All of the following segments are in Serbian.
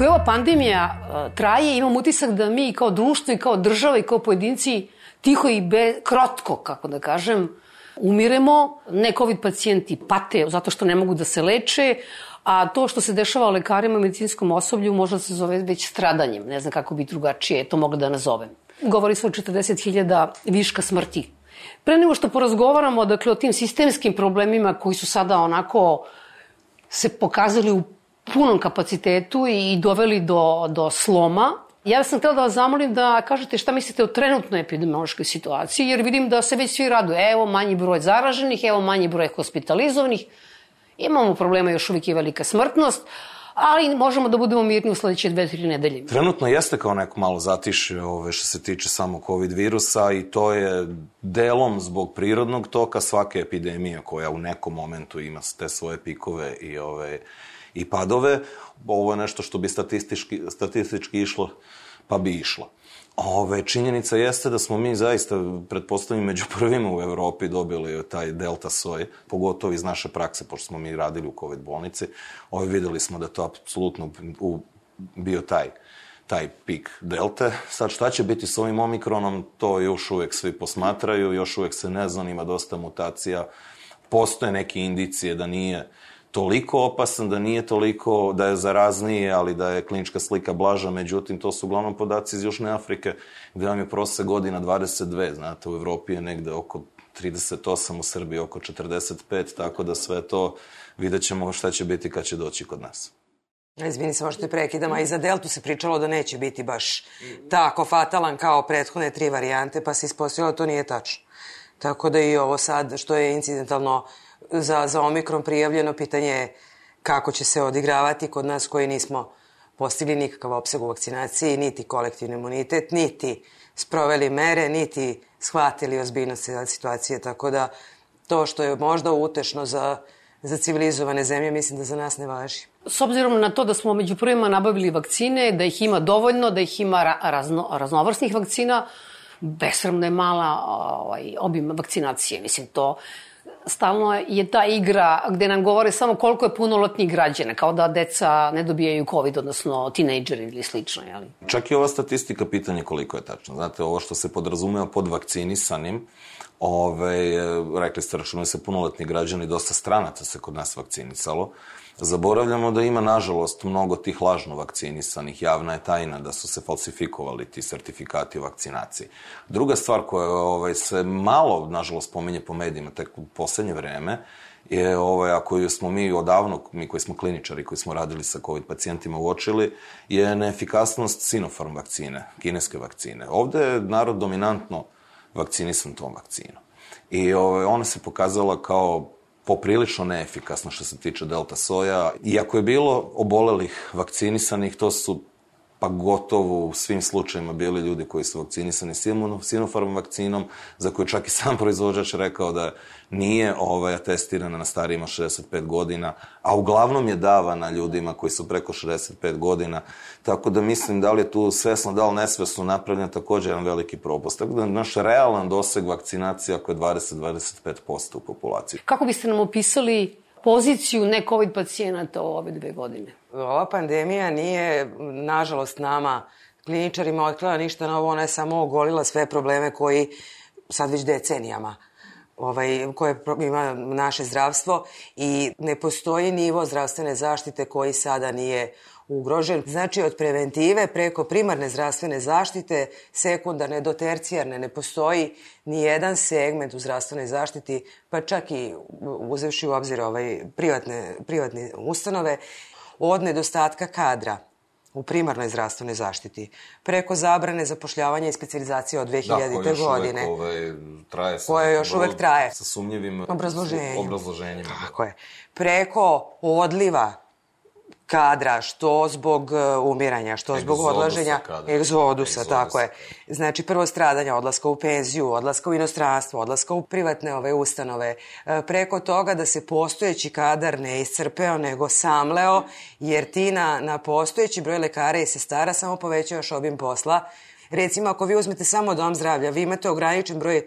Kako je ova pandemija uh, traje, imam utisak da mi kao društvo i kao država i kao pojedinci tiho i be, krotko, kako da kažem, umiremo. Ne COVID pacijenti pate zato što ne mogu da se leče, a to što se dešava lekarima i medicinskom osoblju možda se zove već stradanjem. Ne znam kako bi drugačije to mogla da nazovem. Govori se o 40.000 viška smrti. Pre nego što porazgovaramo dakle, o tim sistemskim problemima koji su sada onako se pokazali u punom kapacitetu i doveli do, do sloma. Ja sam htela da vas zamolim da kažete šta mislite o trenutnoj epidemiološkoj situaciji, jer vidim da se već svi radu. Evo manji broj zaraženih, evo manji broj hospitalizovanih. Imamo problema, još uvijek je velika smrtnost, ali možemo da budemo mirni u sledeće dve, tri nedelje. Trenutno jeste kao neko malo zatiše ove, što se tiče samo COVID virusa i to je delom zbog prirodnog toka svake epidemije koja u nekom momentu ima te svoje pikove i ove, i padove. Ovo je nešto što bi statistički, statistički išlo, pa bi išlo. Ove, činjenica jeste da smo mi zaista, pretpostavljamo, među prvima u Evropi dobili taj delta soj, pogotovo iz naše prakse, pošto smo mi radili u COVID bolnici. Ove, videli smo da to apsolutno u, bio taj taj pik delte. Sad šta će biti s ovim omikronom, to još uvek svi posmatraju, još uvek se ne zna, ima dosta mutacija. Postoje neke indicije da nije toliko opasan, da nije toliko, da je zarazniji, ali da je klinička slika blaža, međutim, to su uglavnom podaci iz Južne Afrike, gde vam je prosek godina 22, znate, u Evropi je negde oko 38, u Srbiji oko 45, tako da sve to vidjet ćemo šta će biti kad će doći kod nas. Izvini se, možete prekidam, i za Deltu se pričalo da neće biti baš tako fatalan kao prethodne tri varijante, pa se ispostavilo da to nije tačno. Tako da i ovo sad, što je incidentalno za, za Omikron prijavljeno, pitanje je kako će se odigravati kod nas koji nismo postigli nikakav opseg u vakcinaciji, niti kolektivni imunitet, niti sproveli mere, niti shvatili ozbiljnost situacije, tako da to što je možda utešno za, za civilizovane zemlje, mislim da za nas ne važi. S obzirom na to da smo među prvima nabavili vakcine, da ih ima dovoljno, da ih ima razno, raznovrsnih vakcina, besramno je mala ovaj, obim vakcinacije. Mislim, to stalno je ta igra gde nam govore samo koliko je punoletnih građana, kao da deca ne dobijaju COVID, odnosno tinejdžeri ili slično, jeli? Čak i ova statistika pitanje koliko je tačno. Znate, ovo što se podrazumeva pod vakcinisanim, ove, rekli ste, računaju se punoletni građani, dosta stranaca se kod nas vakcinisalo. Zaboravljamo da ima, nažalost, mnogo tih lažno vakcinisanih. Javna je tajna da su se falsifikovali ti sertifikati o vakcinaciji. Druga stvar koja ovaj, se malo, nažalost, pominje po medijima tek u poslednje vreme, je, ovaj, a koju smo mi odavno, mi koji smo kliničari, koji smo radili sa COVID pacijentima uočili, je neefikasnost Sinopharm vakcine, kineske vakcine. Ovde je narod dominantno vakcinisan tom vakcinom. I ovaj, ona se pokazala kao poprilično neefikasno što se tiče delta soja. Iako je bilo obolelih vakcinisanih, to su pa gotovo u svim slučajima bili ljudi koji su vakcinisani Sinopharm vakcinom, za koju čak i sam proizvođač rekao da nije ovaj, testirana na starijima 65 godina, a uglavnom je davana ljudima koji su preko 65 godina, tako da mislim da li je tu svesno, da li nesvesno napravljen takođe jedan veliki propust. Tako da naš realan doseg vakcinacija ako je 20-25% u populaciji. Kako biste nam opisali poziciju ne-COVID pacijenata ove dve godine? Ova pandemija nije, nažalost, nama kliničarima otkrila ništa novo, ona je samo ogolila sve probleme koji sad već decenijama ovaj, koje ima naše zdravstvo i ne postoji nivo zdravstvene zaštite koji sada nije ugrožen. Znači od preventive preko primarne zdravstvene zaštite, sekundarne do tercijarne ne postoji ni jedan segment u zdravstvenoj zaštiti, pa čak i uzevši u obzir ovaj, privatne, privatne ustanove, od nedostatka kadra u primarnoj zdravstvenoj zaštiti, preko zabrane zapošljavanja i specializacije od 2000. Da, godine. Da, ovaj, traje sa, koje još uvek traje. Sa sumnjivim obrazloženjima. obrazloženjima. Tako je. Preko odliva kadra, što zbog uh, umiranja, što zbog egzodusa odlaženja kadra. egzodusa, egzodusa, tako je. Znači, prvo stradanja, odlaska u penziju, odlaska u inostranstvo, odlaska u privatne ove ustanove, uh, preko toga da se postojeći kadar ne iscrpeo, nego samleo, jer ti na, na postojeći broj lekara i sestara samo povećavaš obim posla, Recimo, ako vi uzmete samo dom zdravlja, vi imate ograničen broj e,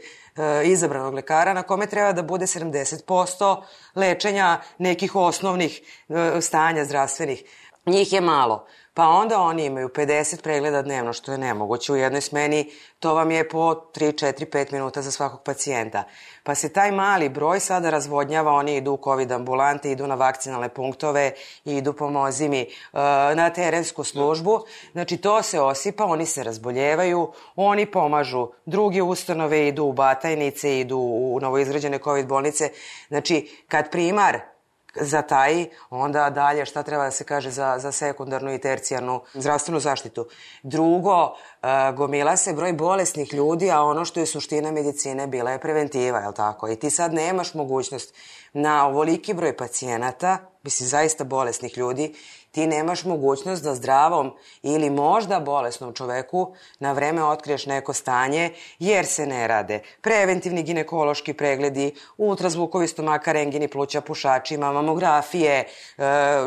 izabranog lekara na kome treba da bude 70% lečenja nekih osnovnih e, stanja zdravstvenih. Njih je malo. Pa onda oni imaju 50 pregleda dnevno, što je nemoguće u jednoj smeni, to vam je po 3, 4, 5 minuta za svakog pacijenta. Pa se taj mali broj sada razvodnjava, oni idu u COVID ambulante, idu na vakcinalne punktove, idu pomozi mi uh, na terensku službu. Znači to se osipa, oni se razboljevaju, oni pomažu, druge ustanove idu u Batajnice, idu u novoizgrađene COVID bolnice. Znači kad primar zataji, onda dalje šta treba da se kaže za, za sekundarnu i tercijarnu zdravstvenu zaštitu. Drugo, e, gomila se broj bolesnih ljudi, a ono što je suština medicine bila je preventiva, je tako? I ti sad nemaš mogućnost na ovoliki broj pacijenata, mislim zaista bolesnih ljudi, ti nemaš mogućnost da zdravom ili možda bolesnom čoveku na vreme otkriješ neko stanje jer se ne rade. Preventivni ginekološki pregledi, ultrazvukovi stomaka, rengini pluća pušačima, mamografije, e,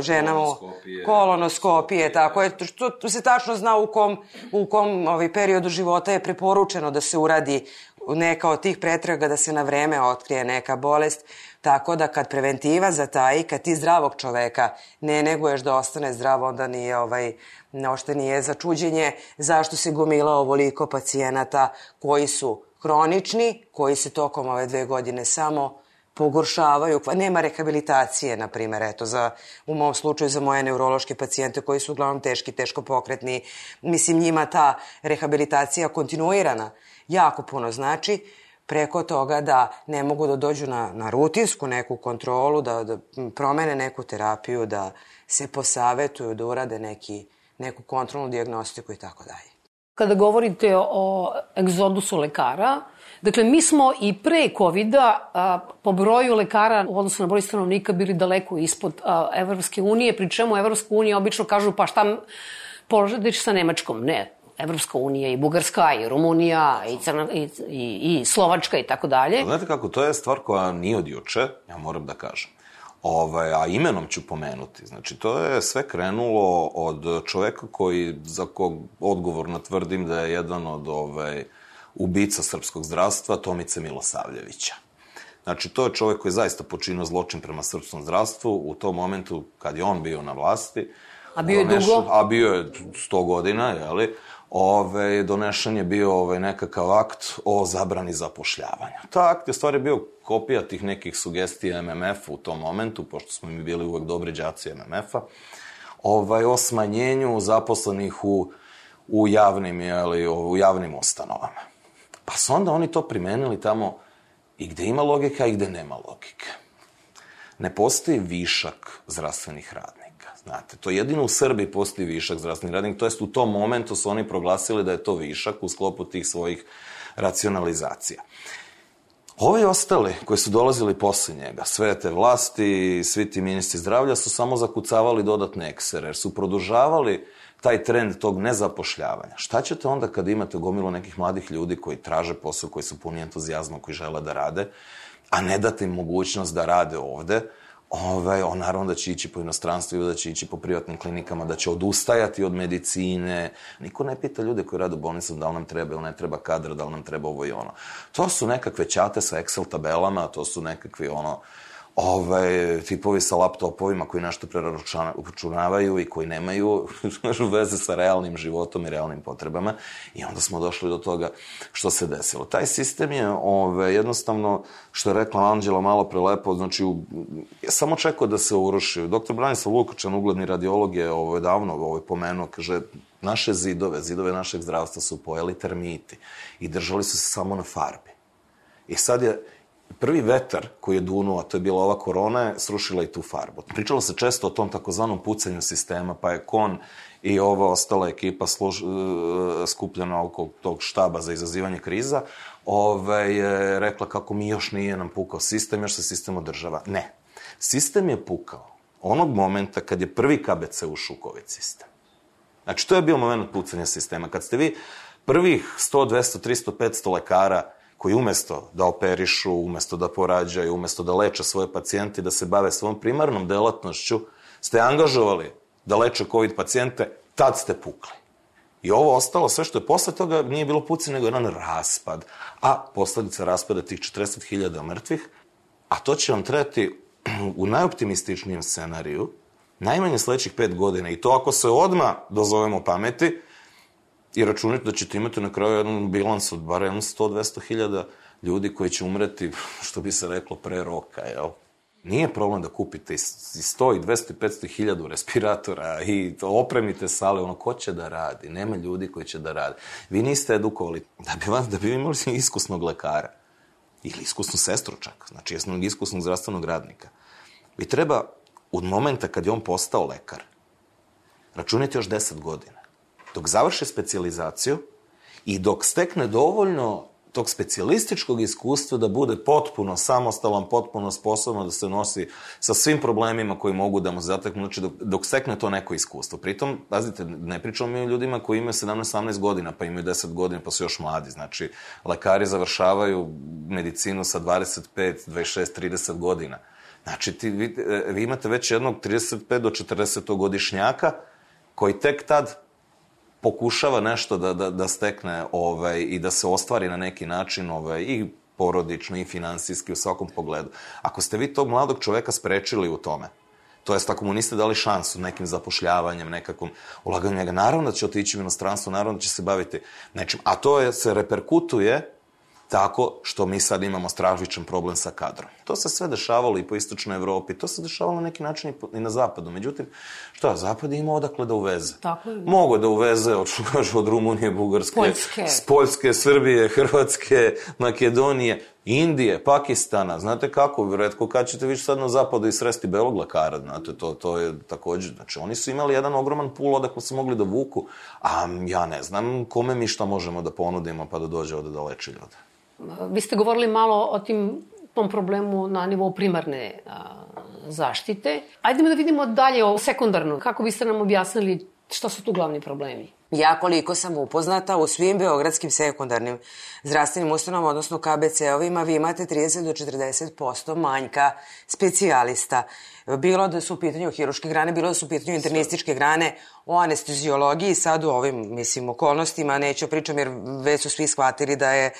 ženama, kolonoskopije, kolonoskopije tako je, što se tačno zna u kom, u kom ovaj, periodu života je preporučeno da se uradi neka od tih pretraga da se na vreme otkrije neka bolest. Tako da kad preventiva zataji, kad ti zdravog čoveka ne neguješ da ostane zdravo, onda nije ovaj, ošte nije za čuđenje. Zašto se gomila ovoliko pacijenata koji su hronični, koji se tokom ove dve godine samo pogoršavaju, nema rehabilitacije, na primjer, eto, za, u mom slučaju za moje neurološke pacijente koji su uglavnom teški, teško pokretni, mislim njima ta rehabilitacija kontinuirana jako puno znači, preko toga da ne mogu da dođu na, na rutinsku neku kontrolu, da, da promene neku terapiju, da se posavetuju, da urade neki, neku kontrolnu diagnostiku i tako dalje. Kada govorite o egzodusu lekara, dakle, mi smo i pre COVID-a po broju lekara u odnosu na broj stanovnika bili daleko ispod a, Evropske unije, pri čemu Evropska unija obično kažu pa šta položadiš sa Nemačkom. Ne, Evropska unija i Bugarska i Rumunija i, Crna, i, i, i Slovačka i tako dalje. Znate kako, to je stvar koja nije od juče, ja moram da kažem. Ovaj, a imenom ću pomenuti. Znači, to je sve krenulo od čoveka koji, za kog odgovorno tvrdim da je jedan od ovaj, ubica srpskog zdravstva, Tomice Milosavljevića. Znači, to je čovek koji je zaista počinio zločin prema srpskom zdravstvu u tom momentu kad je on bio na vlasti. A bio je dugo? A bio je 100 godina, jeli? Ove, donešen je bio ovaj, nekakav akt o zabrani zapošljavanja. Ta akt je stvari bio kopija tih nekih sugestija MMF-a u tom momentu, pošto smo mi bili uvek dobri džaci MMF-a, ovaj, o smanjenju zaposlenih u, u, javnim, jeli, u javnim ustanovama. Pa su onda oni to primenili tamo i gde ima logika i gde nema logike. Ne postoji višak zdravstvenih radnika Znate, to jedino u Srbiji postoji višak zdravstvenih radnika, to jest u tom momentu su oni proglasili da je to višak u sklopu tih svojih racionalizacija. Ovi ostali koji su dolazili posle njega, sve te vlasti, svi ti ministri zdravlja su samo zakucavali dodatne eksere, jer su produžavali taj trend tog nezapošljavanja. Šta ćete onda kad imate gomilo nekih mladih ljudi koji traže posao, koji su puni entuzijazma, koji žele da rade, a ne date im mogućnost da rade ovde, ovaj, on naravno da će ići po inostranstvu da će ići po privatnim klinikama, da će odustajati od medicine. Niko ne pita ljude koji rade u bolnicama da li nam treba ili ne treba kadra, da li nam treba ovo i ono. To su nekakve čate sa Excel tabelama, to su nekakvi ono, ovaj, tipovi sa laptopovima koji nešto preračunavaju i koji nemaju veze sa realnim životom i realnim potrebama. I onda smo došli do toga što se desilo. Taj sistem je ovaj, jednostavno, što je rekla Anđela malo prelepo, znači u, samo čekao da se uruši. Doktor Branislav Lukačan, ugledni radiolog, je ovaj, davno ovaj, pomenuo, kaže, naše zidove, zidove našeg zdravstva su pojeli termiti i držali su se samo na farbi. I sad je prvi vetar koji je dunuo, a to je bila ova korona, je srušila i tu farbu. Pričalo se često o tom takozvanom pucanju sistema, pa je Kon i ova ostala ekipa služ, uh, skupljena oko tog štaba za izazivanje kriza, ove, je rekla kako mi još nije nam pukao sistem, još se sistem održava. Ne. Sistem je pukao onog momenta kad je prvi KBC ušao u COVID sistem. Znači, to je bio moment pucanja sistema. Kad ste vi prvih 100, 200, 300, 500 lekara koji umesto da operišu, umesto da porađaju, umesto da leče svoje pacijente, da se bave svojom primarnom delatnošću, ste angažovali da leče COVID pacijente, tad ste pukli. I ovo ostalo, sve što je posle toga, nije bilo puci, nego jedan raspad. A posledica raspada tih 40.000 mrtvih, a to će vam trebati u najoptimističnijem scenariju Najmanje sledećih pet godina. I to ako se odma dozovemo pameti i računite da ćete imati na kraju jedan bilans od bar 100-200 hiljada ljudi koji će umreti, što bi se reklo, pre roka, jel? Nije problem da kupite i 100 i 200 i 500 hiljadu respiratora i opremite sale, ono, ko će da radi? Nema ljudi koji će da rade. Vi niste edukovali, da bi, vas, da bi imali iskusnog lekara ili iskusnu sestru čak, znači jesnog iskusnog zdravstvenog radnika. Vi treba, od momenta kad je on postao lekar, računajte još 10 godina. Dok završe specializaciju i dok stekne dovoljno tog specijalističkog iskustva da bude potpuno samostalan, potpuno sposobno da se nosi sa svim problemima koji mogu da mu zateknu, znači dok, dok stekne to neko iskustvo. Pritom, pazite, ne pričamo mi o ljudima koji imaju 17-18 godina, pa imaju 10 godina, pa su još mladi. Znači, lekari završavaju medicinu sa 25, 26, 30 godina. Znači, ti, vi, vi imate već jednog 35 do 40 godišnjaka koji tek tad pokušava nešto da, da, da stekne ovaj, i da se ostvari na neki način ovaj, i porodično i finansijski u svakom pogledu. Ako ste vi tog mladog čoveka sprečili u tome, to jest ako mu niste dali šansu nekim zapošljavanjem, nekakvom ulaganjem naravno da će otići u inostranstvo, naravno da će se baviti nečim. A to je, se reperkutuje tako što mi sad imamo stravičan problem sa kadrom. To se sve dešavalo i po istočnoj Evropi, to se dešavalo na neki način i na zapadu. Međutim, šta, zapad je imao odakle da uveze. Tako je. Mogo da uveze, od, kažu, od Rumunije, Bugarske, Poljske. s Poljske, Srbije, Hrvatske, Makedonije, Indije, Pakistana, znate kako, redko kad ćete više sad na zapadu i sresti belog lekara, znate, to, to je takođe, znači oni su imali jedan ogroman pul odakle su mogli da vuku, a ja ne znam kome mi šta možemo da ponudimo pa da dođe ovde da leči ljude. Vi ste govorili malo o tim tom problemu na nivou primarne a, zaštite. Ajdemo da vidimo dalje o sekundarno. Kako biste nam objasnili šta su tu glavni problemi? Ja koliko sam upoznata, u svim beogradskim sekundarnim zdravstvenim ustanovama, odnosno KBC-ovima, vi imate 30 do 40% manjka specijalista. Bilo da su u pitanju hiruške grane, bilo da su u pitanju internističke grane, o anestezijologiji, sad u ovim, mislim, okolnostima, neću pričam jer već su svi shvatili da je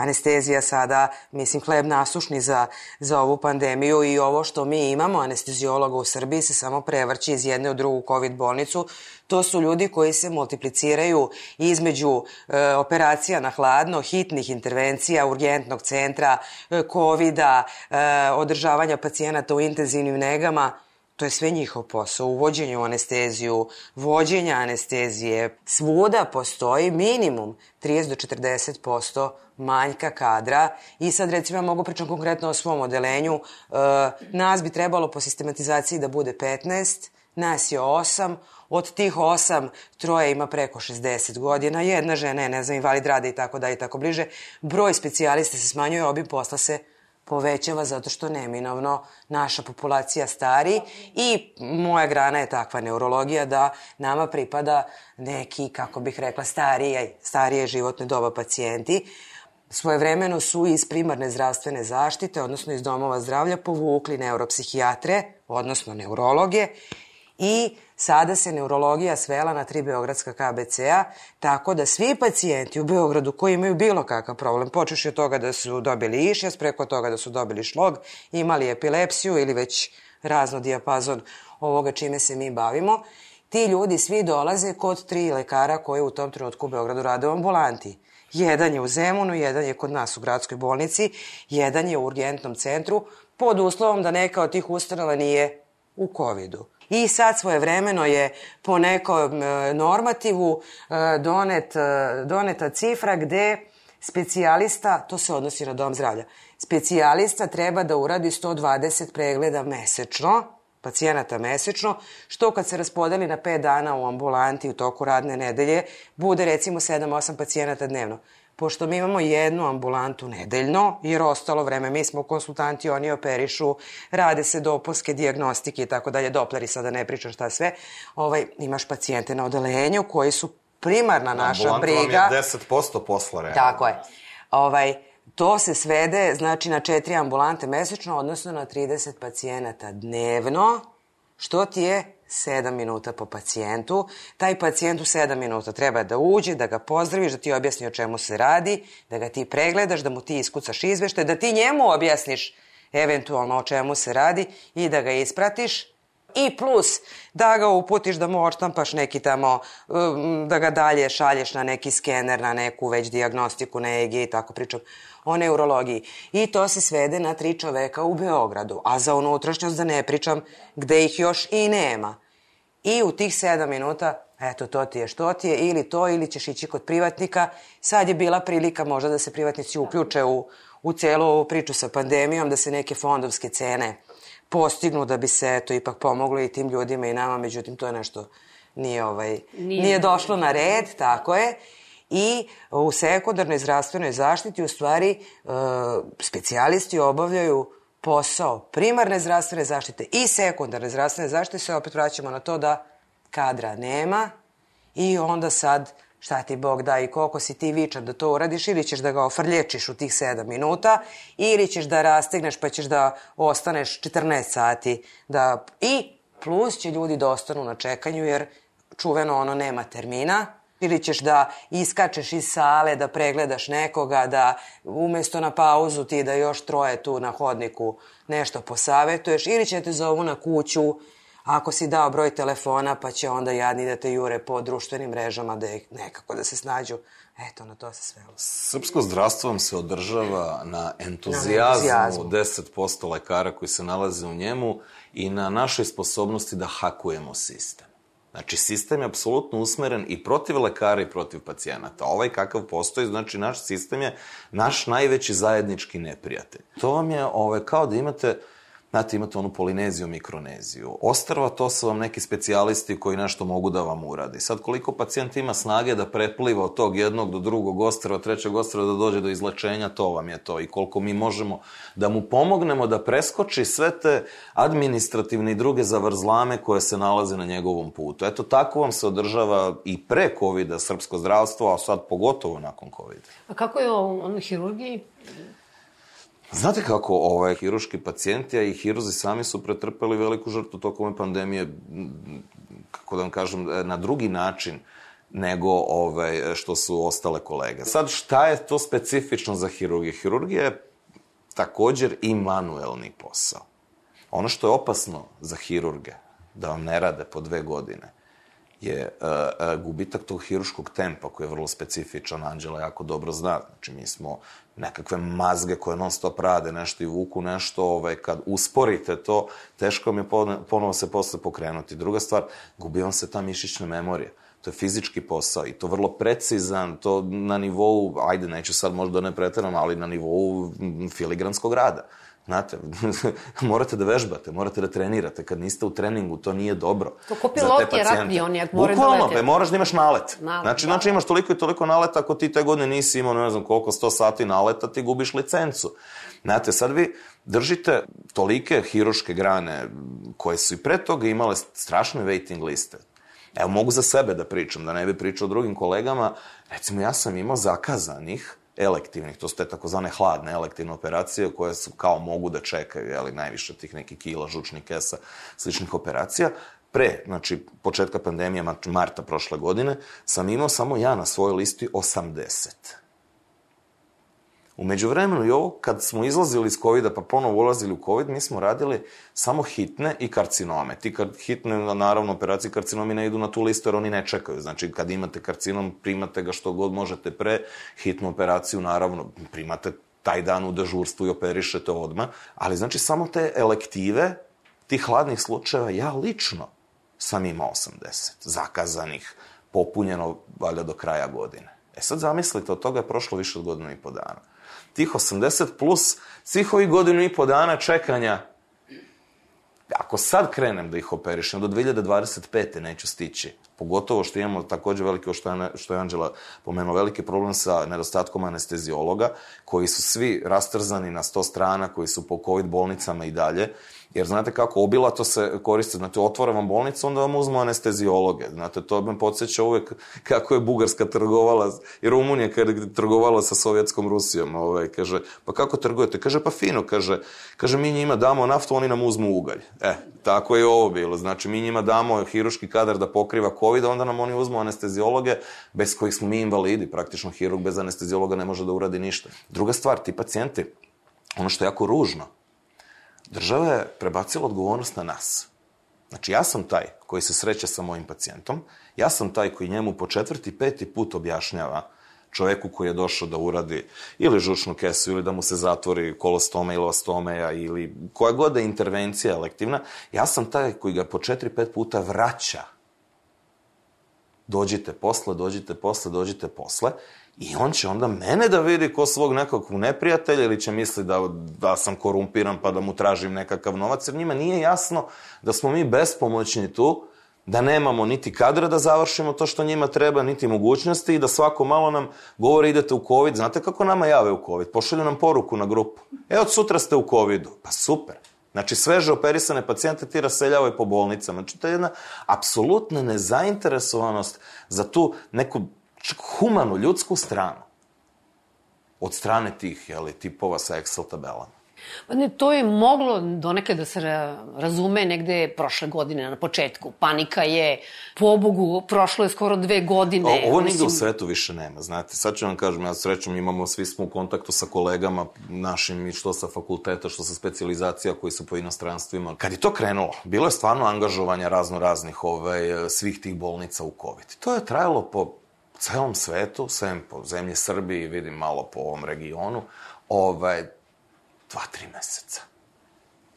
anestezija sada, mislim, hleb nasušni za, za ovu pandemiju i ovo što mi imamo, anestezijologa u Srbiji se samo prevrći iz jedne u drugu COVID bolnicu. To su ljudi koji se multipliciraju između e, operacija na hladno, hitnih intervencija, urgentnog centra, e, COVID-a, e, održavanja pacijenata u intenzivnim negama, To je sve njihov posao, uvođenje u anesteziju, vođenja anestezije. Svuda postoji minimum 30 do 40% manjka kadra i sad recimo ja mogu pričam konkretno o svom odelenju. E, nas bi trebalo po sistematizaciji da bude 15, nas je 8, od tih 8 troje ima preko 60 godina, jedna žena je, ne znam, invalid rada i tako da i tako bliže. Broj specijalista se smanjuje, obim posla se povećava zato što neminovno naša populacija stari i moja grana je takva neurologija da nama pripada neki, kako bih rekla, starije, starije životne doba pacijenti. Svojevremeno su iz primarne zdravstvene zaštite, odnosno iz domova zdravlja, povukli neuropsihijatre, odnosno neurologe, i sada se neurologija svela na tri beogradska KBC-a, tako da svi pacijenti u Beogradu koji imaju bilo kakav problem, počeš od toga da su dobili išjas, preko toga da su dobili šlog, imali epilepsiju ili već razno dijapazon ovoga čime se mi bavimo, ti ljudi svi dolaze kod tri lekara koji u tom trenutku u Beogradu rade u ambulanti. Jedan je u Zemunu, jedan je kod nas u gradskoj bolnici, jedan je u urgentnom centru, pod uslovom da neka od tih ustanova nije u COVID-u. I sad svoje vremeno je po nekom e, normativu e, donet, e, doneta cifra gde specijalista, to se odnosi na dom zdravlja, specijalista treba da uradi 120 pregleda mesečno, pacijenata mesečno, što kad se raspodeli na 5 dana u ambulanti u toku radne nedelje, bude recimo 7-8 pacijenata dnevno pošto mi imamo jednu ambulantu nedeljno, jer ostalo vreme mi smo konsultanti, oni operišu, rade se dopuske, diagnostike i tako dalje, doplari sada ne pričam šta sve, ovaj, imaš pacijente na odelenju koji su primarna naša Ambulanta briga. vam je 10% posla, realno. Tako je. Ovaj, to se svede, znači, na četiri ambulante mesečno, odnosno na 30 pacijenata dnevno, što ti je 7 minuta po pacijentu. Taj pacijent u 7 minuta treba da uđe, da ga pozdraviš, da ti objasni o čemu se radi, da ga ti pregledaš, da mu ti iskucaš izveštaj, da ti njemu objasniš eventualno o čemu se radi i da ga ispratiš I plus da ga uputiš da mu oštampaš neki tamo, um, da ga dalje šalješ na neki skener, na neku već diagnostiku, na EG i tako pričam o neurologiji. I to se svede na tri čoveka u Beogradu, a za unutrašnjost da ne pričam gde ih još i nema. I u tih sedam minuta, eto, to ti je što ti je, ili to, ili ćeš ići kod privatnika. Sad je bila prilika možda da se privatnici uključe u, u celu ovu priču sa pandemijom, da se neke fondovske cene postignu da bi se to ipak pomoglo i tim ljudima i nama, međutim to je nešto nije, ovaj, nije, nije došlo na red, tako je. I u sekundarnoj zdravstvenoj zaštiti u stvari e, specijalisti obavljaju posao primarne zdravstvene zaštite i sekundarne zdravstvene zaštite, se opet vraćamo na to da kadra nema i onda sad šta ti Bog da i koliko si ti vičan da to uradiš ili ćeš da ga ofrlječiš u tih 7 minuta ili ćeš da rastigneš pa ćeš da ostaneš 14 sati da i plus će ljudi da ostanu na čekanju jer čuveno ono nema termina ili ćeš da iskačeš iz sale da pregledaš nekoga da umesto na pauzu ti da još troje tu na hodniku nešto posavetuješ ili će te zovu na kuću ako si dao broj telefona, pa će onda jadni da te jure po društvenim mrežama da je nekako da se snađu. Eto, na to se svelo. Srpsko zdravstvo vam se održava na entuzijazmu, na entuzijazmu 10% lekara koji se nalaze u njemu i na našoj sposobnosti da hakujemo sistem. Znači, sistem je apsolutno usmeren i protiv lekara i protiv pacijenata. Ovaj kakav postoji, znači, naš sistem je naš najveći zajednički neprijatelj. To vam je ovaj, kao da imate Znate, imate onu Polineziju, Mikroneziju. Ostrava, to su vam neki specijalisti koji nešto mogu da vam uradi. Sad, koliko pacijent ima snage da prepliva od tog jednog do drugog ostrava, trećeg ostrava da dođe do izlečenja, to vam je to. I koliko mi možemo da mu pomognemo da preskoči sve te administrativne i druge zavrzlame koje se nalaze na njegovom putu. Eto, tako vam se održava i pre COVID-a srpsko zdravstvo, a sad pogotovo nakon COVID-a. A kako je o, o hirurgiji? Znate kako, ovaj, hiruški pacijenti, a i hiruzi sami su pretrpeli veliku žrtvu tokom ove pandemije, kako da vam kažem, na drugi način nego ovaj, što su ostale kolege. Sad, šta je to specifično za hirurgiju? Hirurgija je također i manuelni posao. Ono što je opasno za hirurge, da vam ne rade po dve godine, je uh, gubitak tog hiruškog tempa koji je vrlo specifičan, Anđela jako dobro zna. Znači, mi smo nekakve mazge koje non stop rade nešto i vuku nešto, ovaj, kad usporite to, teško mi je ponovo se posle pokrenuti. Druga stvar, gubi vam se ta mišićna memorija. To je fizički posao i to vrlo precizan, to na nivou, ajde, neću sad možda ne preteram, ali na nivou filigranskog rada. Znate, morate da vežbate, morate da trenirate. Kad niste u treningu, to nije dobro. To ko pilot je ratni, oni jak moraju da lete. Bukvalno, moraš da imaš nalet. nalet znači, da. znači, imaš toliko i toliko naleta, ako ti te godine nisi imao, ne znam koliko, 100 sati naleta, ti gubiš licencu. Znate, sad vi držite tolike hiruške grane koje su i pre toga imale strašne waiting liste. Evo, mogu za sebe da pričam, da ne bi pričao drugim kolegama. Recimo, ja sam imao zakazanih elektivnih, to su te takozvane hladne elektivne operacije koje su kao mogu da čekaju, jeli, najviše tih nekih kila, žučnih kesa, sličnih operacija. Pre, znači, početka pandemije, marta prošle godine, sam imao samo ja na svojoj listi 80. Umeđu vremenu i ovo, kad smo izlazili iz COVID-a pa ponovo ulazili u COVID, mi smo radili samo hitne i karcinome. Ti kar, hitne, naravno, operacije karcinomi ne idu na tu listu jer oni ne čekaju. Znači, kad imate karcinom, primate ga što god možete pre, hitnu operaciju, naravno, primate taj dan u dežurstvu i operišete odmah, ali znači samo te elektive, tih hladnih slučajeva, ja lično sam imao 80 zakazanih, popunjeno valjda do kraja godine. E sad zamislite, od toga je prošlo više od godinu i po dana tih 80 plus svih ovih godinu i po dana čekanja, ako sad krenem da ih operišem, do 2025. neću stići. Pogotovo što imamo takođe veliki, što je, što je Anđela pomenuo, veliki problem sa nedostatkom anestezijologa, koji su svi rastrzani na 100 strana, koji su po COVID bolnicama i dalje. Jer znate kako, obilato se koriste, znate, otvore vam bolnicu, onda vam uzmu anestezijologe. Znate, to me podsjeća uvek kako je Bugarska trgovala, i Rumunija kada je trgovala sa Sovjetskom Rusijom, ovaj, kaže, pa kako trgujete? Kaže, pa fino, kaže, kaže, mi njima damo naftu, oni nam uzmu ugalj. E, tako je ovo bilo. Znači, mi njima damo hiruški kadar da pokriva COVID, onda nam oni uzmu anestezijologe, bez kojih smo mi invalidi. Praktično, hirurg bez anestezijologa ne može da uradi ništa. Druga stvar, ti pacijenti, ono što je jako ružno, Država je prebacila odgovornost na nas. Znači, ja sam taj koji se sreće sa mojim pacijentom, ja sam taj koji njemu po četvrti, peti put objašnjava čoveku koji je došao da uradi ili žučnu kesu ili da mu se zatvori kolostome ili ostomeja ili koja god da je intervencija elektivna, ja sam taj koji ga po četiri, pet puta vraća. Dođite posle, dođite posle, dođite posle I on će onda mene da vidi ko svog nekog neprijatelja ili će misli da, da sam korumpiran pa da mu tražim nekakav novac, jer njima nije jasno da smo mi bespomoćni tu, da nemamo niti kadra da završimo to što njima treba, niti mogućnosti i da svako malo nam govori idete u COVID. Znate kako nama jave u COVID? Pošalju nam poruku na grupu. E, od sutra ste u COVIDu. Pa super. Znači, sveže operisane pacijente ti raseljavaju po bolnicama. Znači, to je jedna apsolutna nezainteresovanost za tu neku humanu, ljudsku stranu od strane tih jeli, tipova sa Excel tabelama. Pa ne, to je moglo donekle da se razume negde prošle godine na početku. Panika je, pobogu, prošlo je skoro dve godine. O, ovo nigde u svetu više nema, znate. Sad ću vam kažem, ja srećom imamo, svi smo u kontaktu sa kolegama našim, i što sa fakulteta, što sa specializacija koji su po inostranstvima. Kad je to krenulo, bilo je stvarno angažovanja razno raznih ovaj, svih tih bolnica u COVID. To je trajalo po celom svetu, sem po zemlji Srbiji, vidim malo po ovom regionu, ovaj, dva, tri meseca.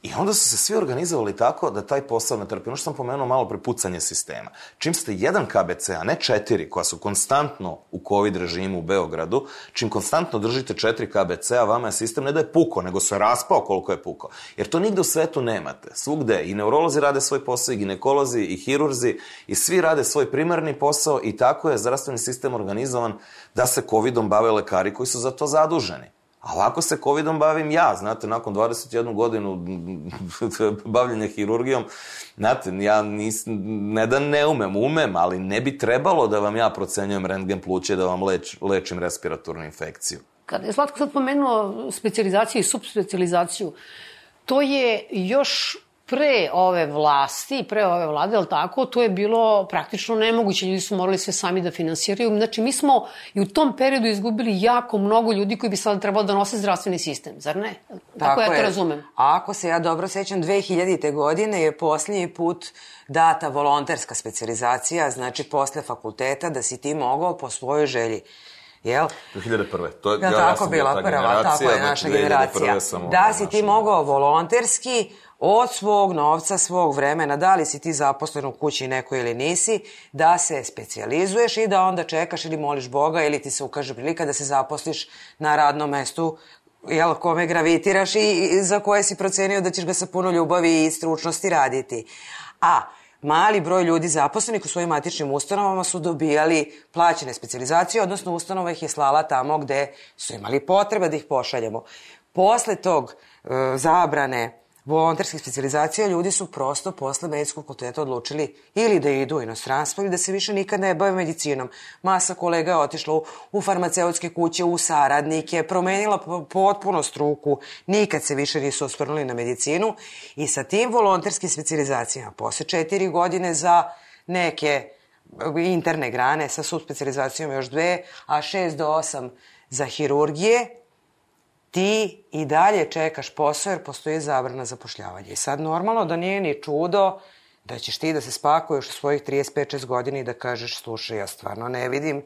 I onda su se svi organizovali tako da taj posao ne trpi. Ono što sam pomenuo malo prepucanje sistema. Čim ste jedan KBC, a ne četiri, koja su konstantno u COVID režimu u Beogradu, čim konstantno držite četiri KBC, a vama je sistem ne da je puko, nego se raspao koliko je puko. Jer to nigde u svetu nemate. Svugde i neurolozi rade svoj posao, i ginekolozi, i hirurzi, i svi rade svoj primarni posao i tako je zdravstveni sistem organizovan da se COVID-om bave lekari koji su za to zaduženi. A ovako se COVID-om bavim ja, znate, nakon 21 godinu bavljenja hirurgijom, znate, ja nis, ne da ne umem, umem, ali ne bi trebalo da vam ja procenjujem rentgen pluće, da vam leč, lečim respiratornu infekciju. Kada je Slatko sad pomenuo specializaciju i subspecializaciju, to je još pre ove vlasti, pre ove vlade, ali tako, to je bilo praktično nemoguće. Ljudi su morali sve sami da finansiraju. Znači, mi smo i u tom periodu izgubili jako mnogo ljudi koji bi sada trebalo da nose zdravstveni sistem, zar ne? Tako, tako ja to je. razumem. A ako se ja dobro sećam, 2000. godine je posljednji put data volonterska specializacija, znači posle fakulteta, da si ti mogao po svojoj želji jel? 2001. To je, ja, ja, tako ja bila prva, tako je naša generacija. Da si ti mogao volonterski od svog novca, svog vremena, da li si ti zaposlen u kući neko ili nisi, da se specializuješ i da onda čekaš ili moliš Boga ili ti se ukaže prilika da se zaposliš na radnom mestu jel, kome gravitiraš i za koje si procenio da ćeš ga sa puno ljubavi i stručnosti raditi. A mali broj ljudi zaposlenih u svojim matičnim ustanovama su dobijali plaćene specializacije, odnosno ustanova ih je slala tamo gde su imali potreba da ih pošaljemo. Posle tog e, zabrane volonterskih specializacija, ljudi su prosto posle medicinskog fakulteta odlučili ili da idu u inostranstvo ili da se više nikad ne bave medicinom. Masa kolega je otišla u, u farmaceutske kuće, u saradnike, promenila potpuno struku, nikad se više nisu osvrnuli na medicinu i sa tim volonterskim specializacijama posle četiri godine za neke interne grane sa subspecializacijom još dve, a šest do osam za hirurgije, ti i dalje čekaš posao jer postoji zabrana zapošljavanja. I sad normalno da nije ni čudo da ćeš ti da se spakuješ u svojih 35-6 godina i da kažeš slušaj, ja stvarno ne vidim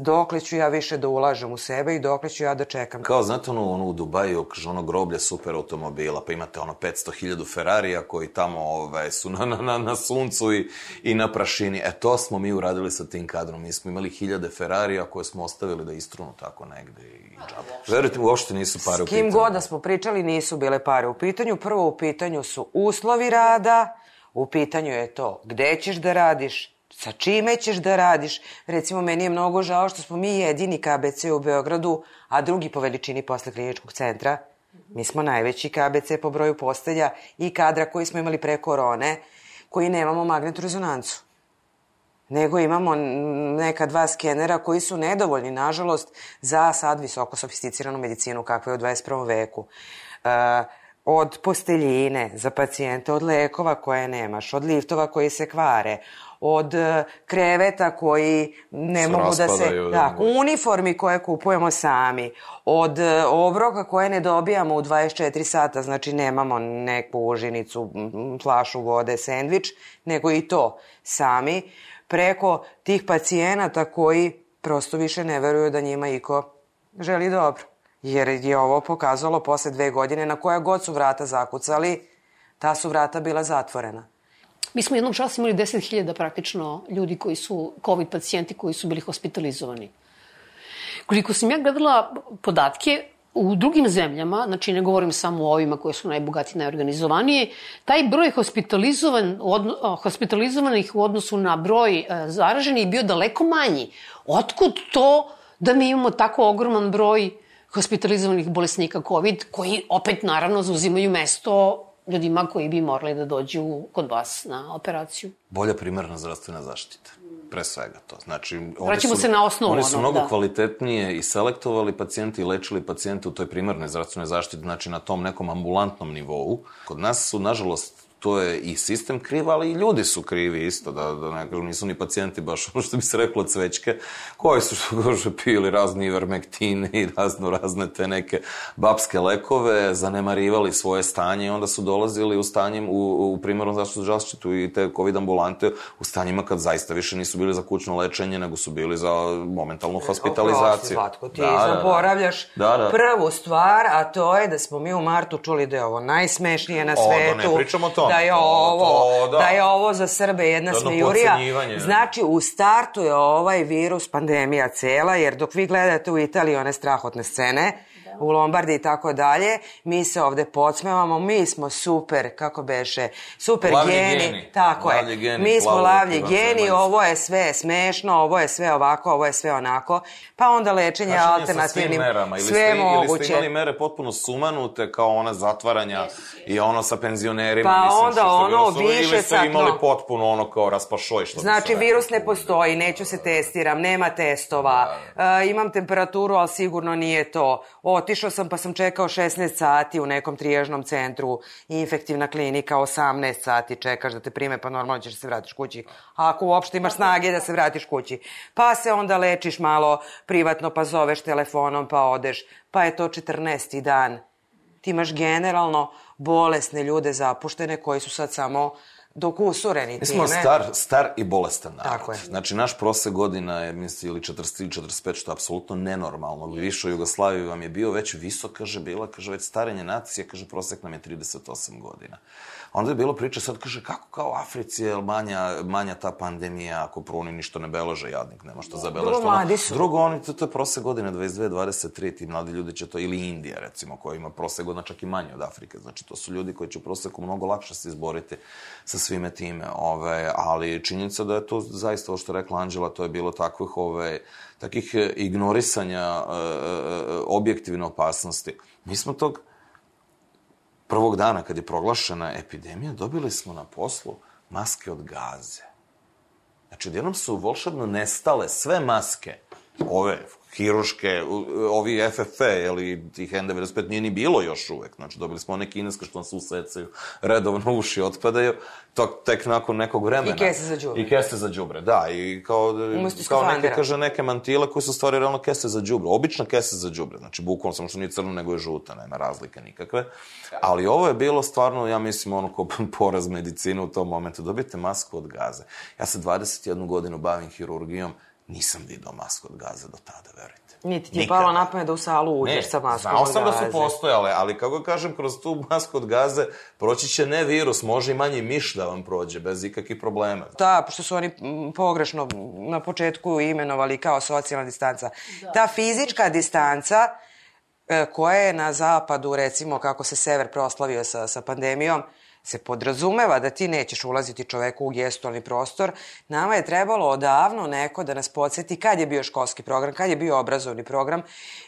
dokle ću ja više da ulažem u sebe i dokle ću ja da čekam. Kao, znate ono, ono u Dubaju, ono groblje super automobila, pa imate ono 500.000 Ferrarija koji tamo ove, ovaj, su na, na, na, na suncu i, i na prašini. E, to smo mi uradili sa tim kadrom. Mi smo imali hiljade Ferrarija koje smo ostavili da istrunu tako negde i džabu. Verujte mi, uopšte nisu pare u pitanju. S kim god da smo pričali, nisu bile pare u pitanju. Prvo u pitanju su uslovi rada, u pitanju je to gde ćeš da radiš, Sa čime ćeš da radiš? Recimo, meni je mnogo žao što smo mi jedini KBC u Beogradu, a drugi po veličini posle kliničkog centra. Mi smo najveći KBC po broju postelja i kadra koji smo imali pre korone, koji nemamo magnetnu rezonancu. Nego imamo neka dva skenera koji su nedovoljni, nažalost, za sad visoko sofisticiranu medicinu kakva je u 21. veku. Uh, od posteljine za pacijente, od lekova koje nemaš, od liftova koji se kvare, od e, kreveta koji ne Se mogu da se... da Da, uniformi koje kupujemo sami, od e, obroka koje ne dobijamo u 24 sata, znači nemamo neku užinicu, flašu vode, sendvič, nego i to sami, preko tih pacijenata koji prosto više ne veruju da njima iko želi dobro. Jer je ovo pokazalo posle dve godine na koja god su vrata zakucali, ta su vrata bila zatvorena. Mi smo jednog časa imali 10.000 praktično ljudi koji su COVID pacijenti koji su bili hospitalizovani. Koliko sam ja gledala podatke, u drugim zemljama, znači ne govorim samo o ovima koje su najbogatije, najorganizovanije, taj broj hospitalizovan, odno, hospitalizovanih u odnosu na broj e, zaraženih je bio daleko manji. Otkud to da mi imamo tako ogroman broj hospitalizovanih bolesnika COVID, koji opet naravno zauzimaju mesto ljudima koji bi morali da dođu kod vas na operaciju? bolja primarna zdravstvena zaštita. Pre svega to. Znači, oni Vraćamo su, se na osnovu Oni su onog, mnogo da. kvalitetnije i selektovali pacijente i lečili pacijente u toj primarnoj zdravstvenoj zaštiti, znači na tom nekom ambulantnom nivou. Kod nas su, nažalost, to je i sistem kriv, ali i ljudi su krivi isto, da, da ne kažem, nisu ni pacijenti baš, ono što bi se reklo, cvećke, koji su što kaže pili razni ivermektine i razno razne te neke babske lekove, zanemarivali svoje stanje i onda su dolazili u stanjem u, u primarnu zaštitu i te covid ambulante u stanjima kad zaista više nisu bili za kućno lečenje, nego su bili za momentalnu hospitalizaciju. Oprosti, Zlatko, ti da, zaboravljaš Da, da. prvu stvar, a to je da smo mi u martu čuli da je ovo najsmešnije na O, da svetu. ne pričamo o tome. Da je To- ovo, to, da. da je ovo za Srbe jedna jedno smejurija. potcenjivanje. Znači, u startu je ovaj virus pandemija cela, jer dok vi gledate u Italiji one strahotne scene, u Lombardi i tako dalje, mi se ovde podsmevamo, mi smo super, kako beše, super Lavlji geni, geni. tako Lavlji je, geni, mi smo lavlji geni, ovo je sve smešno, ovo je sve ovako, ovo je sve onako, pa onda lečenje Kašenje sa alternativnim, merama. Ili sve ste, Ili moguće. ste imali mere potpuno sumanute, kao ona zatvaranja i ono sa penzionerima. Pa mislim, onda što ono bilo su- Ili ste imali potpuno ono kao raspašoj, što Znači, virus ne postoji, neću se testiram, nema testova, e, imam temperaturu, ali sigurno nije to. Otišao sam pa sam čekao 16 sati u nekom triježnom centru, infektivna klinika, 18 sati čekaš da te prime, pa normalno ćeš se vratiš kući. A ako uopšte imaš snage da se vratiš kući. Pa se onda lečiš malo privatno, pa zoveš telefonom, pa odeš, pa je to 14. dan. Ti imaš generalno bolesne ljude zapuštene koji su sad samo dok usureni Mi smo time. star, star i bolestan narod. Tako je. Znači, naš prosek godina je, mislim, ili 43, 45, što je apsolutno nenormalno. U višoj Jugoslaviji vam je bio već visok, kaže, bila, kaže, već starenje nacije, kaže, prosek nam je 38 godina. Onda je bilo priče, sad kaže, kako kao u Africi je manja, manja ta pandemija, ako prvo oni ništa ne beleže, jadnik, nema što zabeležiti. Drugo, mladi su. Drugo, oni, to, to je prosek godine 22, 23, ti mladi ljudi će to, ili Indija, recimo, koja ima prosek godina čak i manje od Afrike. Znači, to su ljudi koji će u proseku mnogo lakše se izboriti sa svime time. Ove, ali činjenica da je to zaista, ovo što je rekla Anđela, to je bilo takvih, ove, takih e, ignorisanja e, objektivne opasnosti. Mi smo tog prvog dana kad je proglašena epidemija, dobili smo na poslu maske od gaze. Znači, odjednom su volšebno nestale sve maske, ove hiruške, ovi FFP, ili tih N95 nije ni bilo još uvek. Znači, dobili smo one kineske što nam se usecaju, redovno uši otpadaju, to tek nakon nekog vremena. I kese za đubre. I kese za đubre, da. I kao, Umesto kao neke, kaže, neke mantile koje su stvari realno kese za đubre. Obična kese za đubre. Znači, bukvalno samo što nije crno, nego je žuta, nema razlike nikakve. Ali ovo je bilo stvarno, ja mislim, ono ko poraz medicine u tom momentu. Dobijete masku od gaze. Ja se 21 godinu bavim hirurgijom, nisam video masku od gaze do tada, verujte. Niti ti je palo na pamet da u salu uđeš sa maskom znao od sam da su postojale, ali kako kažem, kroz tu masku od gaze proći će ne virus, može i manji miš da vam prođe, bez ikakvih problema. Da, pošto su oni pogrešno na početku imenovali kao socijalna distanca. Da. Ta fizička distanca e, koja je na zapadu, recimo kako se sever proslavio sa, sa pandemijom, se podrazumeva da ti nećeš ulaziti čoveku u gestualni prostor, nama je trebalo odavno neko da nas podsjeti kad je bio školski program, kad je bio obrazovni program.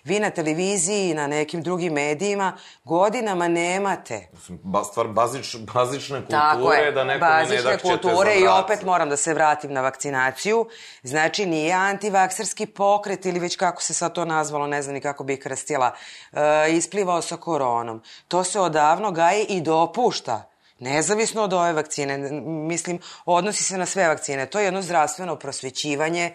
Vi na televiziji i na nekim drugim medijima godinama nemate. Ba, stvar bazič, bazične kulture Tako je, da neko ne da kulture i opet moram da se vratim na vakcinaciju. Znači nije antivakserski pokret ili već kako se sad to nazvalo, ne znam ni kako bih krastila, e, isplivao sa koronom. To se odavno gaje i dopušta Nezavisno od ove vakcine, mislim, odnosi se na sve vakcine. To je jedno zdravstveno prosvećivanje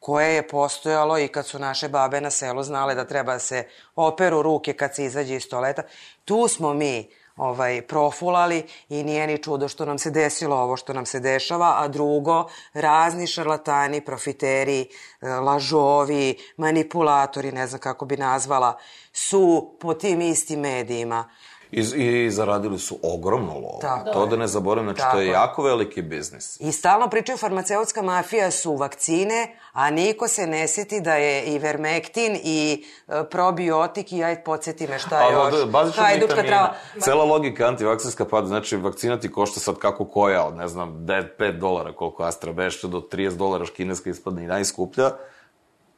koje je postojalo i kad su naše babe na selu znale da treba da se operu ruke kad se izađe iz toaleta. Tu smo mi ovaj, profulali i nije ni čudo što nam se desilo ovo što nam se dešava, a drugo, razni šarlatani, profiteri, e, lažovi, manipulatori, ne znam kako bi nazvala, su po tim istim medijima I, I zaradili su ogromno lovo. Tako to da ne zaboravim, znači Tako to je jako veliki biznis. I stalno pričaju farmaceutska mafija su vakcine, a niko se ne seti da je i vermektin i uh, probiotik i ajde podsjeti me šta je još. Bazično vitamina. Trava. Cela logika antivakcinska pada, znači vakcina ti košta sad kako koja, od ne znam, 5 dolara koliko Astra beše, do 30 dolara kineska ispadne i najskuplja.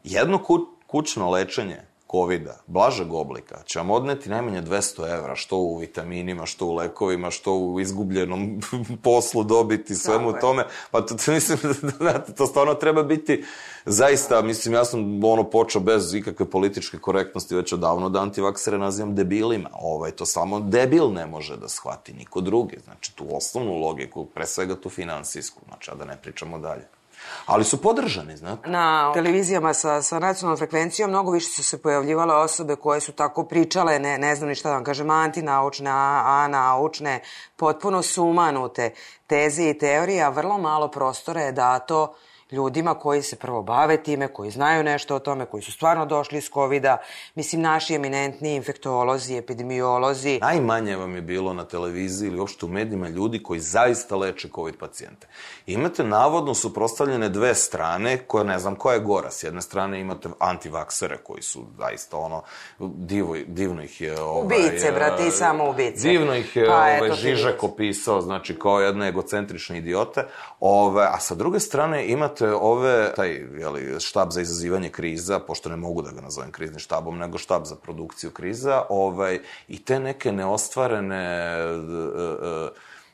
Jedno ku, kućno lečenje COVID-a, blažeg oblika, će vam odneti najmanje 200 evra, što u vitaminima, što u lekovima, što u izgubljenom poslu dobiti, svemu Tako tome. Pa to, to mislim, znate, to stvarno treba biti zaista, mislim, ja sam ono počeo bez ikakve političke korektnosti već odavno da antivaksere nazivam debilima. Ovaj, to samo debil ne može da shvati, niko drugi. Znači, tu osnovnu logiku, pre svega tu finansijsku, znači, a da ne pričamo dalje. Ali su podržani, znate. Na televizijama sa, sa nacionalnom frekvencijom mnogo više su se pojavljivale osobe koje su tako pričale, ne, ne znam ni šta da vam kažem, antinaučne, a, a naučne, potpuno sumanute teze i teorije, a vrlo malo prostora je dato ljudima koji se prvo bave time, koji znaju nešto o tome, koji su stvarno došli iz covid -a. Mislim, naši eminentni infektolozi, epidemiolozi. Najmanje vam je bilo na televiziji ili uopšte u medijima ljudi koji zaista leče COVID pacijente. Imate navodno suprostavljene dve strane, koje ne znam koja je gora. S jedne strane imate antivaksere koji su zaista ono, divo, divno ih je... Ovaj, ubice, brate, i samo ubice. Divno ih je pa, ovaj, Žižak opisao, znači kao jedne egocentrične idiote. Ove, a sa druge strane imate imate ove, taj jeli, štab za izazivanje kriza, pošto ne mogu da ga nazovem kriznim štabom, nego štab za produkciju kriza, ovaj, i te neke neostvarene uh, uh,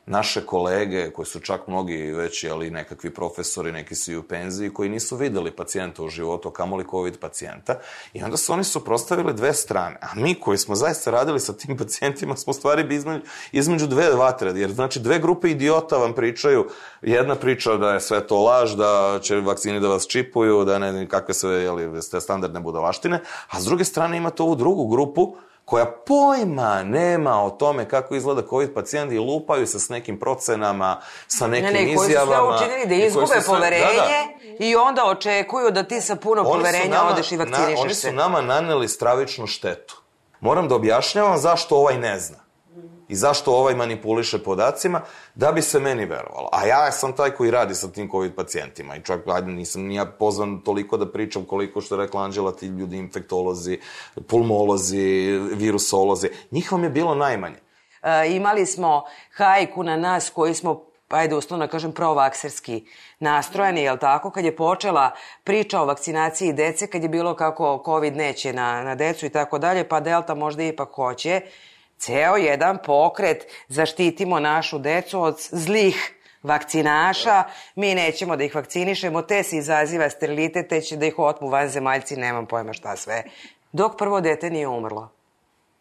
naše kolege, koji su čak mnogi već, ali nekakvi profesori, neki su i u penziji, koji nisu videli pacijenta u životu, kamoli COVID pacijenta, i onda su oni suprostavili dve strane. A mi koji smo zaista radili sa tim pacijentima smo stvari između, između dve vatre, jer znači dve grupe idiota vam pričaju, jedna priča da je sve to laž, da će vakcini da vas čipuju, da ne kakve sve, jeli, ste standardne budalaštine, a s druge strane imate ovu drugu grupu, koja pojma nema o tome kako izgleda COVID pacijent i lupaju se s nekim procenama, sa nekim ne, ne, izjavama. Koji su sve učinili da izgube sve, poverenje da, da. i onda očekuju da ti sa puno oni poverenja nama, odeš i vakcinišeš na, Oni su nama naneli stravičnu štetu. Moram da objašnjavam zašto ovaj ne zna i zašto ovaj manipuliše podacima, da bi se meni verovalo. A ja sam taj koji radi sa tim COVID pacijentima i čak ajde, nisam ni ja pozvan toliko da pričam koliko što je rekla Anđela, ti ljudi infektolozi, pulmolozi, virusolozi, njih vam je bilo najmanje. E, imali smo hajku na nas koji smo ajde uslovno da kažem, provakserski nastrojeni, jel tako? Kad je počela priča o vakcinaciji dece, kad je bilo kako COVID neće na, na decu i tako dalje, pa Delta možda ipak hoće, ceo jedan pokret zaštitimo našu decu od zlih vakcinaša, mi nećemo da ih vakcinišemo, te se izaziva sterilitet, te će da ih otmu vanzemaljci, nemam pojma šta sve. Dok prvo dete nije umrlo.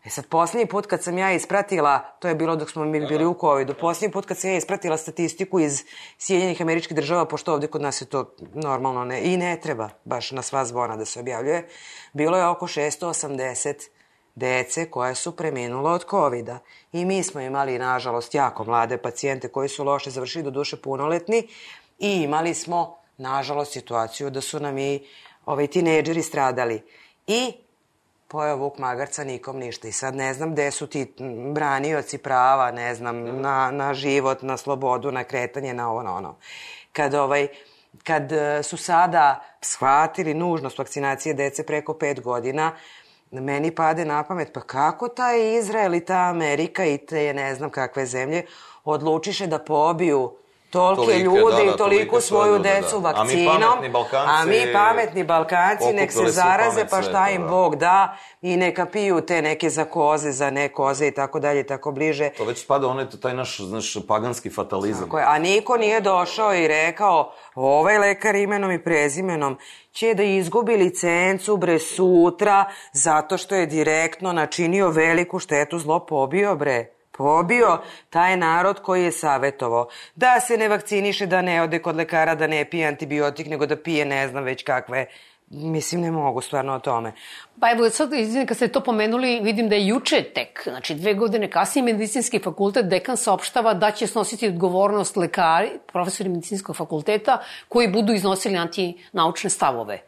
E sad, posljednji put kad sam ja ispratila, to je bilo dok smo mi bili u COVID-u, posljednji put kad sam ja ispratila statistiku iz Sjedinjenih američkih država, pošto ovde kod nas je to normalno ne, i ne treba baš na sva zvona da se objavljuje, bilo je oko 680 dece koje su preminula od covid -a. I mi smo imali, nažalost, jako mlade pacijente koji su loše završili do duše punoletni i imali smo, nažalost, situaciju da su nam i ovaj, tinejdžeri stradali. I pojao Vuk Magarca, nikom ništa. I sad ne znam gde su ti branioci prava, ne znam, na, na život, na slobodu, na kretanje, na na ono. Kad, ovaj, kad su sada shvatili nužnost vakcinacije dece preko 5 godina, meni pade na pamet, pa kako taj Izrael i ta Amerika i te ne znam kakve zemlje odlučiše da pobiju tolike ljude da, i da, tolike svoju ljude, decu da. A mi vakcinom. pametni Balkanci a mi pametni Balkanci nek se zaraze pa šta sveta, im da. Bog da i neka piju te neke za koze, za ne koze i tako dalje i tako bliže. To već spada onaj taj naš, znaš, paganski fatalizam. Tako je. A niko nije došao i rekao ovaj lekar imenom i prezimenom će da izgubi licencu bre sutra zato što je direktno načinio veliku štetu zlo pobio bre pobio taj narod koji je savjetovao da se ne vakciniše, da ne ode kod lekara, da ne pije antibiotik, nego da pije ne znam već kakve Mislim, ne mogu stvarno o tome. Pa evo sad, izvini, kad ste to pomenuli, vidim da je juče tek, znači dve godine kasnije medicinski fakultet, dekan saopštava da će snositi odgovornost lekari, profesori medicinskog fakulteta, koji budu iznosili antinaučne stavove.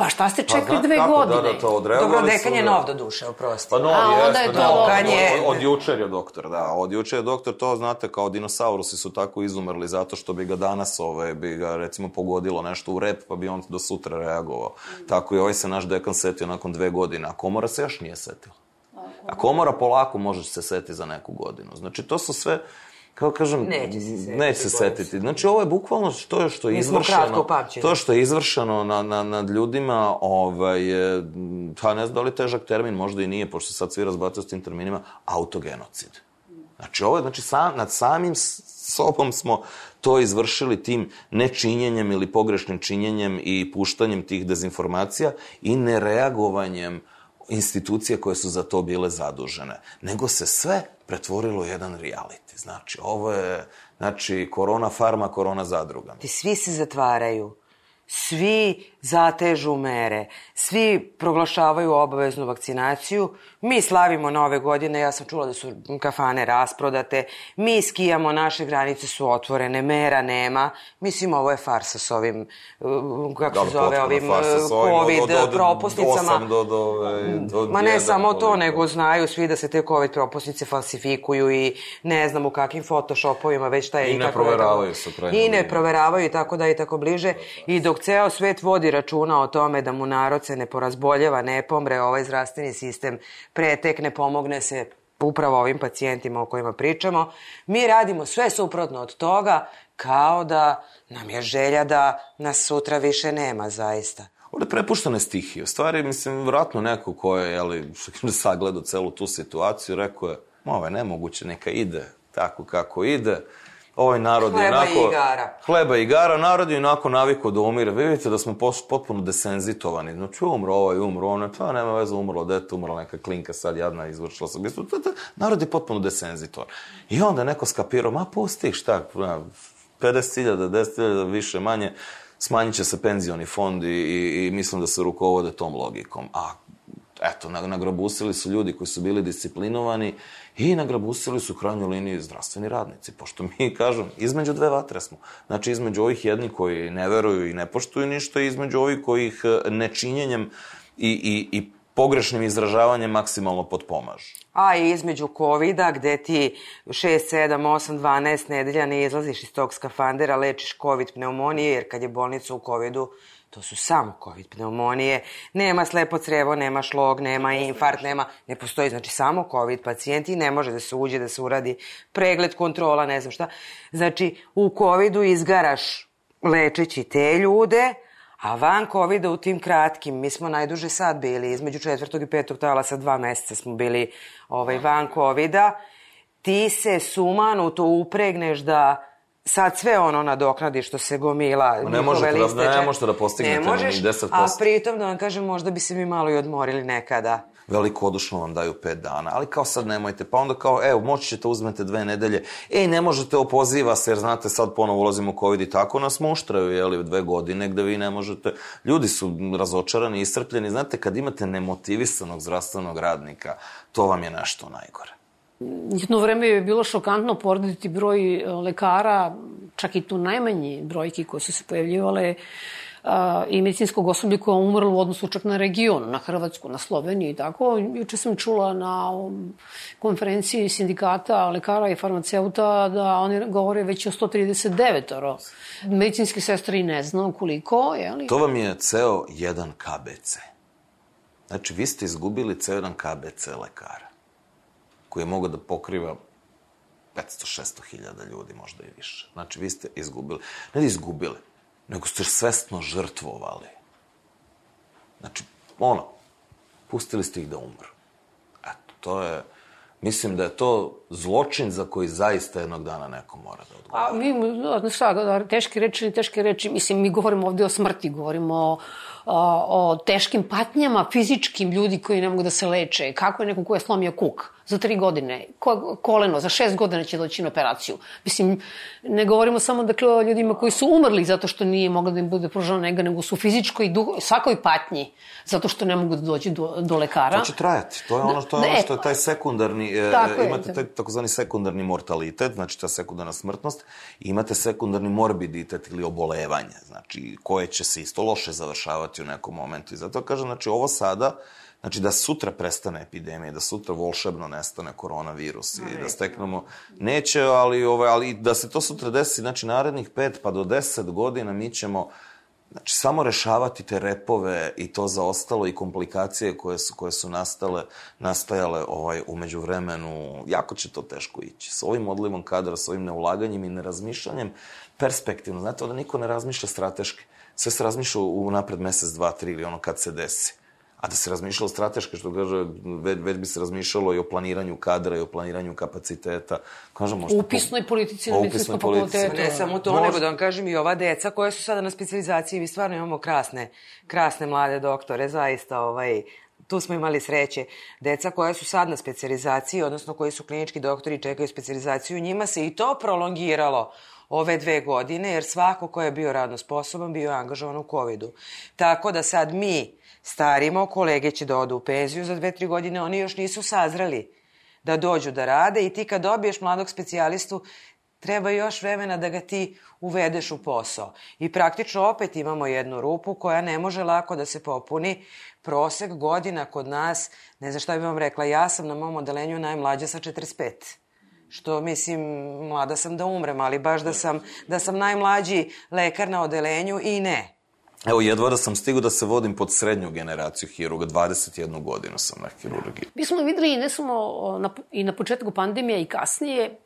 Pa šta ste čekali znate dve kako, godine? Da, da, to odreagovali Dobro, dekan je nov do duše, oprosti. Pa novi, A, onda jeste, je to da, je- Od, od jučer je doktor, da. Od jučer je doktor, to znate, kao dinosaurusi su tako izumrli zato što bi ga danas, ove, bi ga recimo pogodilo nešto u rep, pa bi on do sutra reagovao. Tako i ovaj se naš dekan setio nakon dve godine, a komora se još nije setila. A komora polako može se setiti za neku godinu. Znači, to su sve, kako kažem, Neće se setiti, neće se setiti. Znači, ovo je bukvalno je što je izvršeno. To što je izvršeno na, na, nad ljudima, ovaj, pa ne znam da li težak termin, možda i nije, pošto sad svi razbacaju s tim terminima, autogenocid. Znači, ovo je, znači, sam, nad samim sobom smo to izvršili tim nečinjenjem ili pogrešnim činjenjem i puštanjem tih dezinformacija i nereagovanjem institucije koje su za to bile zadužene. Nego se sve pretvorilo u jedan reality. Znači, ovo je, znači, korona farma, korona zadruga. Svi se zatvaraju, svi zatežu mere, svi proglašavaju obaveznu vakcinaciju, mi slavimo nove godine, ja sam čula da su kafane rasprodate, mi skijamo, naše granice su otvorene, mera nema. Mislim, ovo je farsa s ovim, uh, kako Dobro, se zove, ovim uh, s ovim, od- COVID od- od propusnicama. osam do, do, do Ma ne jedan, samo to, koliko. nego znaju svi da se te COVID propusnice falsifikuju i ne znam u kakvim photoshopovima već šta je I ne kako je proveravaju se I ne proveravaju i tako da i tako bliže. I dok ceo svet vodi računa o tome da mu narod se ne porazboljeva, ne pomre, ovaj zdravstveni sistem pretekne, pomogne se upravo ovim pacijentima o kojima pričamo, mi radimo sve suprotno od toga kao da nam je želja da nas sutra više nema zaista. Ovde je prepuštene stihije. U stvari, mislim, vratno neko ko je, jeli, sagledao celu tu situaciju, rekao je, ovo je nemoguće, neka ide tako kako ide. Ovaj narod je Hleba i onako... igara. Hleba i igara. Narod je onako navikao da umire. Vi vidite da smo potpuno desenzitovani. Znači, umro ovaj, umro ono, to nema veze, umrlo dete, umrla neka klinka, sad jadna izvršila sam. Narod je potpuno desenzitovan. I onda neko skapirao, ma pusti šta, na, 50.000, 10.000, više, manje, smanjit će se penzioni fond i, i, i mislim da se rukovode tom logikom. A eto, na- nagrabusili su ljudi koji su bili disciplinovani i nagrabusili su u krajnjoj liniji zdravstveni radnici, pošto mi, kažem, između dve vatre smo. Znači, između ovih jedni koji ne veruju i ne poštuju ništa i između ovih koji ih e, nečinjenjem i, i, i pogrešnim izražavanjem maksimalno potpomažu. A i između COVID-a, gde ti 6, 7, 8, 12 nedelja ne izlaziš iz tog skafandera, lečiš COVID pneumonije, jer kad je bolnica u COVID-u, to su samo COVID pneumonije. Nema slepo crevo, nema šlog, nema infarkt, nema, ne postoji, znači samo COVID pacijenti, ne može da se uđe, da se uradi pregled, kontrola, ne znam šta. Znači, u COVID-u izgaraš lečeći te ljude, A van covid u tim kratkim, mi smo najduže sad bili, između četvrtog i petog talasa, dva meseca smo bili ovaj, van covid ti se sumanuto upregneš da sad sve ono nadoknadiš što se gomila. ne možete da- liste ne možete da postignete Ne možeš, ni 10%. a pritom da vam kažem, možda bi se mi malo i odmorili nekada. velikodušno vam daju pet dana, ali kao sad nemojte, pa onda kao, evo, moći ćete uzmete dve nedelje, ej, ne možete, opoziva se, jer znate, sad ponovo ulazimo u COVID i tako nas muštraju, jeli, dve godine gde vi ne možete, ljudi su razočarani, iscrpljeni, znate, kad imate nemotivisanog zdravstvenog radnika, to vam je nešto najgore. Jedno vreme je bilo šokantno porediti broj e, lekara, čak i tu najmanji brojki koje su se pojavljivale a, i medicinskog osoblja koja je umrlo u odnosu čak na region, na Hrvatsku, na Sloveniju i tako. Juče sam čula na um, konferenciji sindikata lekara i farmaceuta da oni govore već o 139 Medicinske sestre i ne znam koliko, je li? To vam je ceo jedan KBC. Znači, vi ste izgubili ceo jedan KBC lekara, koji je mogao da pokriva 500-600 hiljada ljudi, možda i više. Znači, vi ste izgubili, ne da izgubili, nego ste svesno žrtvovali. Znači, ono, pustili ste ih da umru. Eto, to je, mislim da je to zločin za koji zaista jednog dana neko mora da odgovara. A mi, znaš šta, teške reči, teške reči, mislim, mi govorimo ovde o smrti, govorimo o o, o teškim patnjama fizičkim ljudi koji ne mogu da se leče. Kako je neko ko je slomio kuk za tri godine, ko, koleno, za šest godina će doći na operaciju. Mislim, ne govorimo samo dakle, o ljudima koji su umrli zato što nije mogla da im bude pružena nega, nego su fizičkoj i duho, svakoj patnji zato što ne mogu da dođu do, do lekara. To će trajati. To je ono, to je ono što je taj sekundarni, e, imate je. taj takozvani sekundarni mortalitet, znači ta sekundarna smrtnost, i imate sekundarni morbiditet ili obolevanje, znači koje će se isto loše završavati u nekom momentu. I zato kažem, znači ovo sada, Znači da sutra prestane epidemija, da sutra volšebno nestane koronavirus i da steknemo, neće, ali, ovaj, ali da se to sutra desi, znači narednih 5 pa do 10 godina mi ćemo Znači, samo rešavati te repove i to zaostalo i komplikacije koje su, koje su nastale, nastajale ovaj, umeđu vremenu, jako će to teško ići. S ovim odlivom kadra, s ovim neulaganjem i nerazmišljanjem, perspektivno, znate, da niko ne razmišlja strateški. Sve se razmišlja u napred mesec, dva, tri ili ono kad se desi. A da se razmišljalo strateški, što kaže, već, već bi se razmišljalo i o planiranju kadra i o planiranju kapaciteta. Kažem, možda... Upisnoj politici na medicinskom fakultetu. Ne samo to, možda... nego da vam kažem i ova deca koja su sada na specializaciji, mi stvarno imamo krasne, krasne mlade doktore, zaista, ovaj, tu smo imali sreće. Deca koja su sad na specializaciji, odnosno koji su klinički doktori i čekaju specializaciju, njima se i to prolongiralo ove dve godine, jer svako ko je bio radno sposoban bio angažovan u COVID-u. Tako da sad mi starimo, kolege će da odu u penziju za dve, tri godine, oni još nisu sazreli da dođu da rade i ti kad dobiješ mladog specijalistu, treba još vremena da ga ti uvedeš u posao. I praktično opet imamo jednu rupu koja ne može lako da se popuni. Prosek godina kod nas, ne znam šta bih vam rekla, ja sam na mom odelenju najmlađa sa 45 što mislim, mlada sam da umrem, ali baš da sam, da sam najmlađi lekar na odelenju i ne. Evo, jedva da sam stigao da se vodim pod srednju generaciju hiruga, 21 godinu sam na hirurgiji. Mi smo videli ne samo na, i na početku pandemije i kasnije,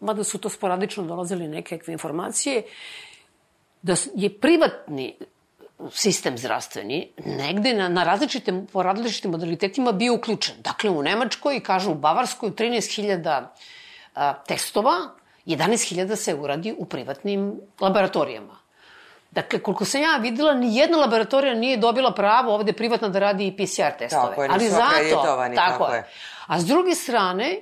mada su to sporadično dolazili nekakve informacije, da je privatni sistem zdravstveni negde na, na različitim, po različitim modalitetima bio uključen. Dakle, u Nemačkoj, kažu u Bavarskoj, 13.000 testova, 11.000 se uradi u privatnim laboratorijama. Dakle, koliko sam ja videla, ni jedna laboratorija nije dobila pravo ovde privatno da radi i PCR testove. Tako je, Ali zato, tako, tako je. A s druge strane,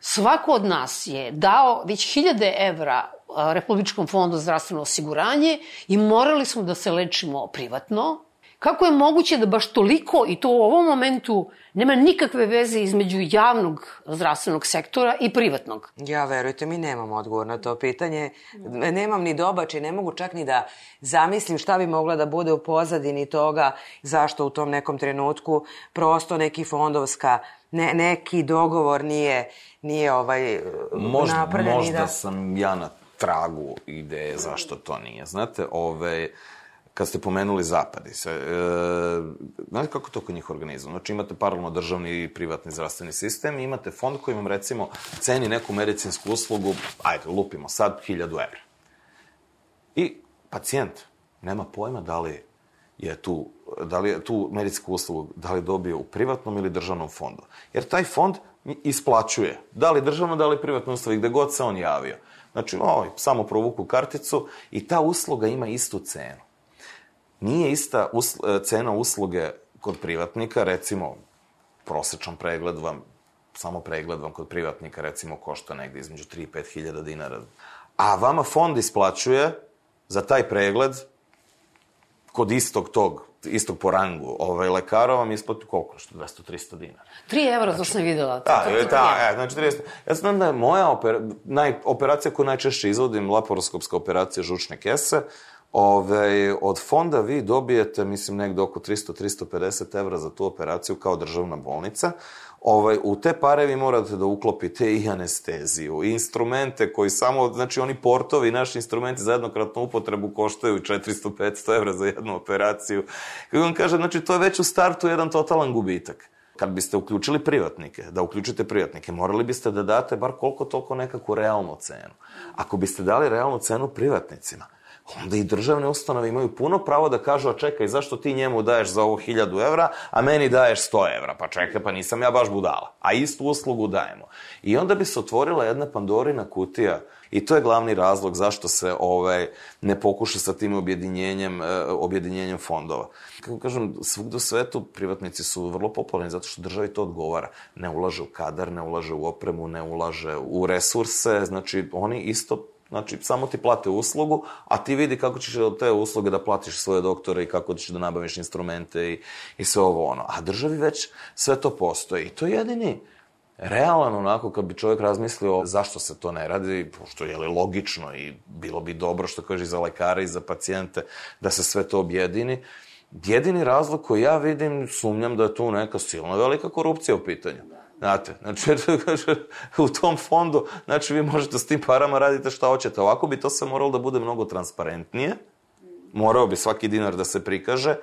svako od nas je dao već hiljade evra Republičkom fondu zdravstveno osiguranje i morali smo da se lečimo privatno. Kako je moguće da baš toliko, i to u ovom momentu, nema nikakve veze između javnog zdravstvenog sektora i privatnog. Ja, verujte mi, nemam odgovor na to pitanje. Nemam ni dobače, ne mogu čak ni da zamislim šta bi mogla da bude u pozadini toga, zašto u tom nekom trenutku prosto neki fondovska, ne, neki dogovor nije, nije ovaj, možda, napravljen. Možda da... sam ja na tragu ideje zašto to nije. Znate, ove, ovaj, kad ste pomenuli zapadi, se, e, znate kako to kod njih organizam? Znači imate paralelno državni i privatni zdravstveni sistem i imate fond koji vam recimo ceni neku medicinsku uslugu, ajde, lupimo sad, 1000 evra. I pacijent nema pojma da li je tu, da li je tu medicinsku uslugu, da li dobije u privatnom ili državnom fondu. Jer taj fond isplaćuje, da li državno, da li privatno uslugu, gde god se on javio. Znači, oj, samo provuku karticu i ta usluga ima istu cenu nije ista usl e, cena usluge kod privatnika, recimo, prosečan pregled vam, samo pregled vam kod privatnika, recimo, košta negde između 3 i 5 hiljada dinara. A vama fond isplaćuje za taj pregled kod istog tog, istog po rangu, ovaj, lekara vam isplati koliko? Što 200-300 dinara. 3 evra, znači, to sam videla. Da, to, to, da, e, znači 30. Ja znam da je moja opera, naj, operacija koju najčešće izvodim, laparoskopska operacija žučne kese, Ove, od fonda vi dobijete, mislim, negde oko 300-350 evra za tu operaciju kao državna bolnica. Ovaj, u te pare vi morate da uklopite i anesteziju, i instrumente koji samo, znači oni portovi, naši instrumenti za jednokratnu upotrebu koštaju 400-500 evra za jednu operaciju. Kako vam kaže, znači to je već u startu jedan totalan gubitak. Kad biste uključili privatnike, da uključite privatnike, morali biste da date bar koliko toliko nekakvu realnu cenu. Ako biste dali realnu cenu privatnicima, onda i državne ustanove imaju puno pravo da kažu, a čekaj, zašto ti njemu daješ za ovo 1000 evra, a meni daješ 100 evra? Pa čekaj, pa nisam ja baš budala. A istu uslugu dajemo. I onda bi se otvorila jedna Pandorina kutija I to je glavni razlog zašto se ovaj, ne pokuša sa tim objedinjenjem, eh, objedinjenjem fondova. Kako kažem, svugde u svetu privatnici su vrlo popularni zato što državi to odgovara. Ne ulaže u kadar, ne ulaže u opremu, ne ulaže u resurse, znači oni isto Znači, samo ti plate uslugu, a ti vidi kako ćeš od te usluge da platiš svoje doktore i kako ćeš da nabaviš instrumente i, i sve ovo ono. A državi već sve to postoji. I to je jedini realan onako kad bi čovjek razmislio zašto se to ne radi, pošto je li logično i bilo bi dobro što kaže i za lekare i za pacijente da se sve to objedini. Jedini razlog koji ja vidim, sumnjam da je tu neka silna velika korupcija u pitanju. Znate, znači, u tom fondu, znači, vi možete s tim parama radite šta hoćete. Ovako bi to sve moralo da bude mnogo transparentnije, morao bi svaki dinar da se prikaže,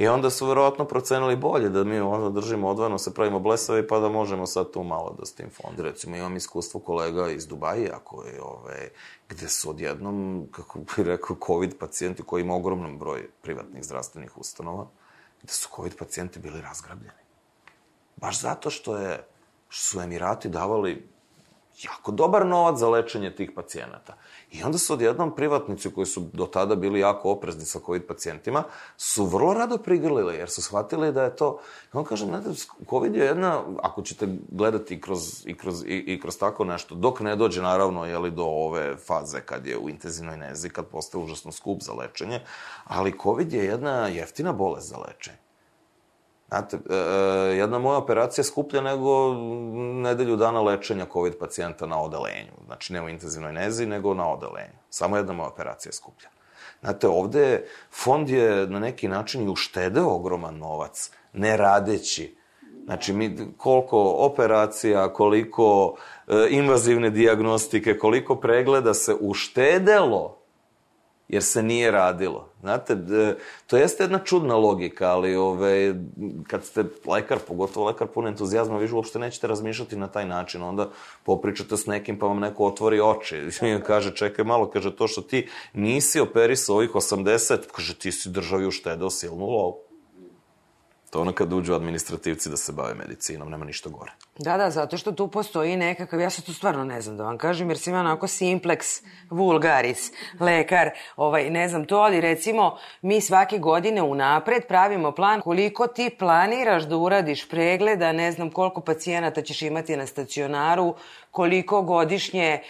I onda su verovatno procenili bolje da mi onda držimo odvojeno, se pravimo blesavi, pa da možemo sad tu malo da s tim fondi. Recimo, imam iskustvo kolega iz Dubaja, koji, ove, gde su odjednom, kako bih rekao, COVID pacijenti koji ima ogromnom broj privatnih zdravstvenih ustanova, gde su COVID pacijenti bili razgrabljeni. Baš zato što je što su Emirati davali jako dobar novac za lečenje tih pacijenata. I onda su odjednom privatnici koji su do tada bili jako oprezni sa COVID pacijentima, su vrlo rado prigrlili, jer su shvatili da je to... I on kaže, znate, COVID je jedna, ako ćete gledati i kroz, i kroz, i, i kroz tako nešto, dok ne dođe, naravno, jeli, do ove faze kad je u intenzivnoj nezi, kad postaje užasno skup za lečenje, ali COVID je jedna jeftina bolest za lečenje. Znate, e, e, jedna moja operacija je skuplja nego nedelju dana lečenja COVID pacijenta na odelenju. Znači, ne u intenzivnoj nezi, nego na odelenju. Samo jedna moja operacija je skuplja. Znate, ovde fond je na neki način i uštedeo ogroman novac, ne radeći. Znači, mi, koliko operacija, koliko e, invazivne diagnostike, koliko pregleda se uštedelo jer se nije radilo. Znate, to jeste jedna čudna logika, ali ove, kad ste lekar, pogotovo lekar pun entuzijazma, vi uopšte nećete razmišljati na taj način. Onda popričate s nekim pa vam neko otvori oči. I kaže, čekaj malo, kaže, to što ti nisi operisao ovih 80, kaže, ti si državi uštedeo silnu lovu. To ono kad uđu administrativci da se bave medicinom, nema ništa gore. Da, da, zato što tu postoji nekakav, ja se tu stvarno ne znam da vam kažem, jer sam onako simplex vulgaris, lekar, ovaj, ne znam to, ali recimo mi svake godine unapred pravimo plan koliko ti planiraš da uradiš pregleda, ne znam koliko pacijenata ćeš imati na stacionaru, koliko godišnje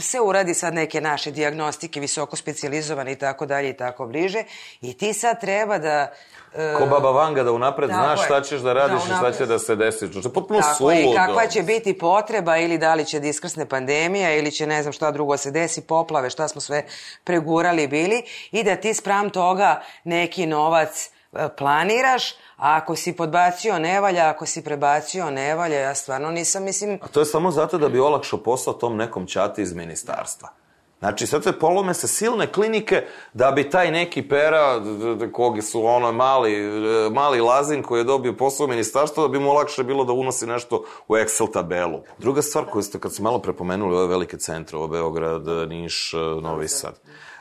se uradi sad neke naše diagnostike visoko specializovane i tako dalje i tako bliže i ti sad treba da Ko baba Vanga da unapred Tako znaš šta ćeš da radiš da, i šta će da se desi. Što je potpuno Tako suludo. Tako je, kakva će biti potreba ili da li će da iskrsne pandemija ili će ne znam šta drugo se desi, poplave, šta smo sve pregurali bili i da ti spram toga neki novac e, planiraš, a ako si podbacio ne valja, ako si prebacio ne valja, ja stvarno nisam, mislim... A to je samo zato da bi olakšao posao tom nekom čati iz ministarstva. Znači, sad se polome se silne klinike da bi taj neki pera, kogi su ono mali, mali lazin koji je dobio posao u ministarstvu, da bi mu lakše bilo da unosi nešto u Excel tabelu. Druga stvar koju ste, kad ste malo prepomenuli ove velike centre, ovo Beograd, Niš, Novi Sad,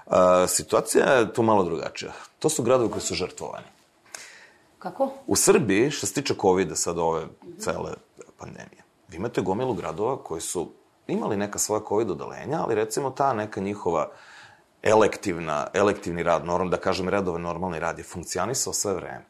a, situacija je tu malo drugačija. To su gradovi koji su žrtvovani. Kako? U Srbiji, što se tiče COVID-a, sad ove cele pandemije, vi imate gomilu gradova koji su imali neka svoja COVID odelenja, ali recimo ta neka njihova elektivna, elektivni rad, norm, da kažem redovan normalni rad je funkcionisao sve vreme.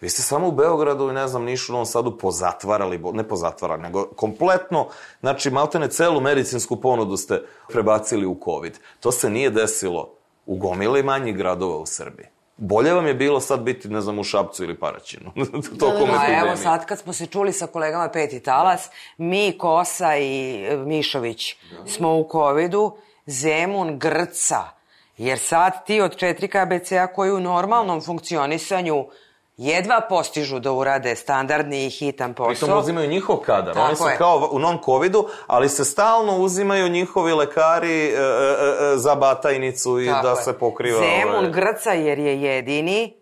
Vi ste samo u Beogradu i ne znam, Nišu, Novom Sadu pozatvarali, ne pozatvarali, nego kompletno, znači maltene celu medicinsku ponudu ste prebacili u COVID. To se nije desilo u gomili manjih gradova u Srbiji. Bolje vam je bilo sad biti, ne znam, u Šapcu ili Paraćinu. Tokom da, da, evo sad kad smo se čuli sa kolegama Peti Talas, mi, Kosa i e, Mišović smo u covidu, Zemun grca Jer sad ti od četiri KBC-a koji u normalnom funkcionisanju jedva postižu da urade standardni i hitan posao. Pritom uzimaju njihov kadar. Tako Oni su je. kao u non-covidu, ali se stalno uzimaju njihovi lekari e, e, e, za batajnicu i Tako da je. se pokriva... Zemun ove... grca jer je jedini,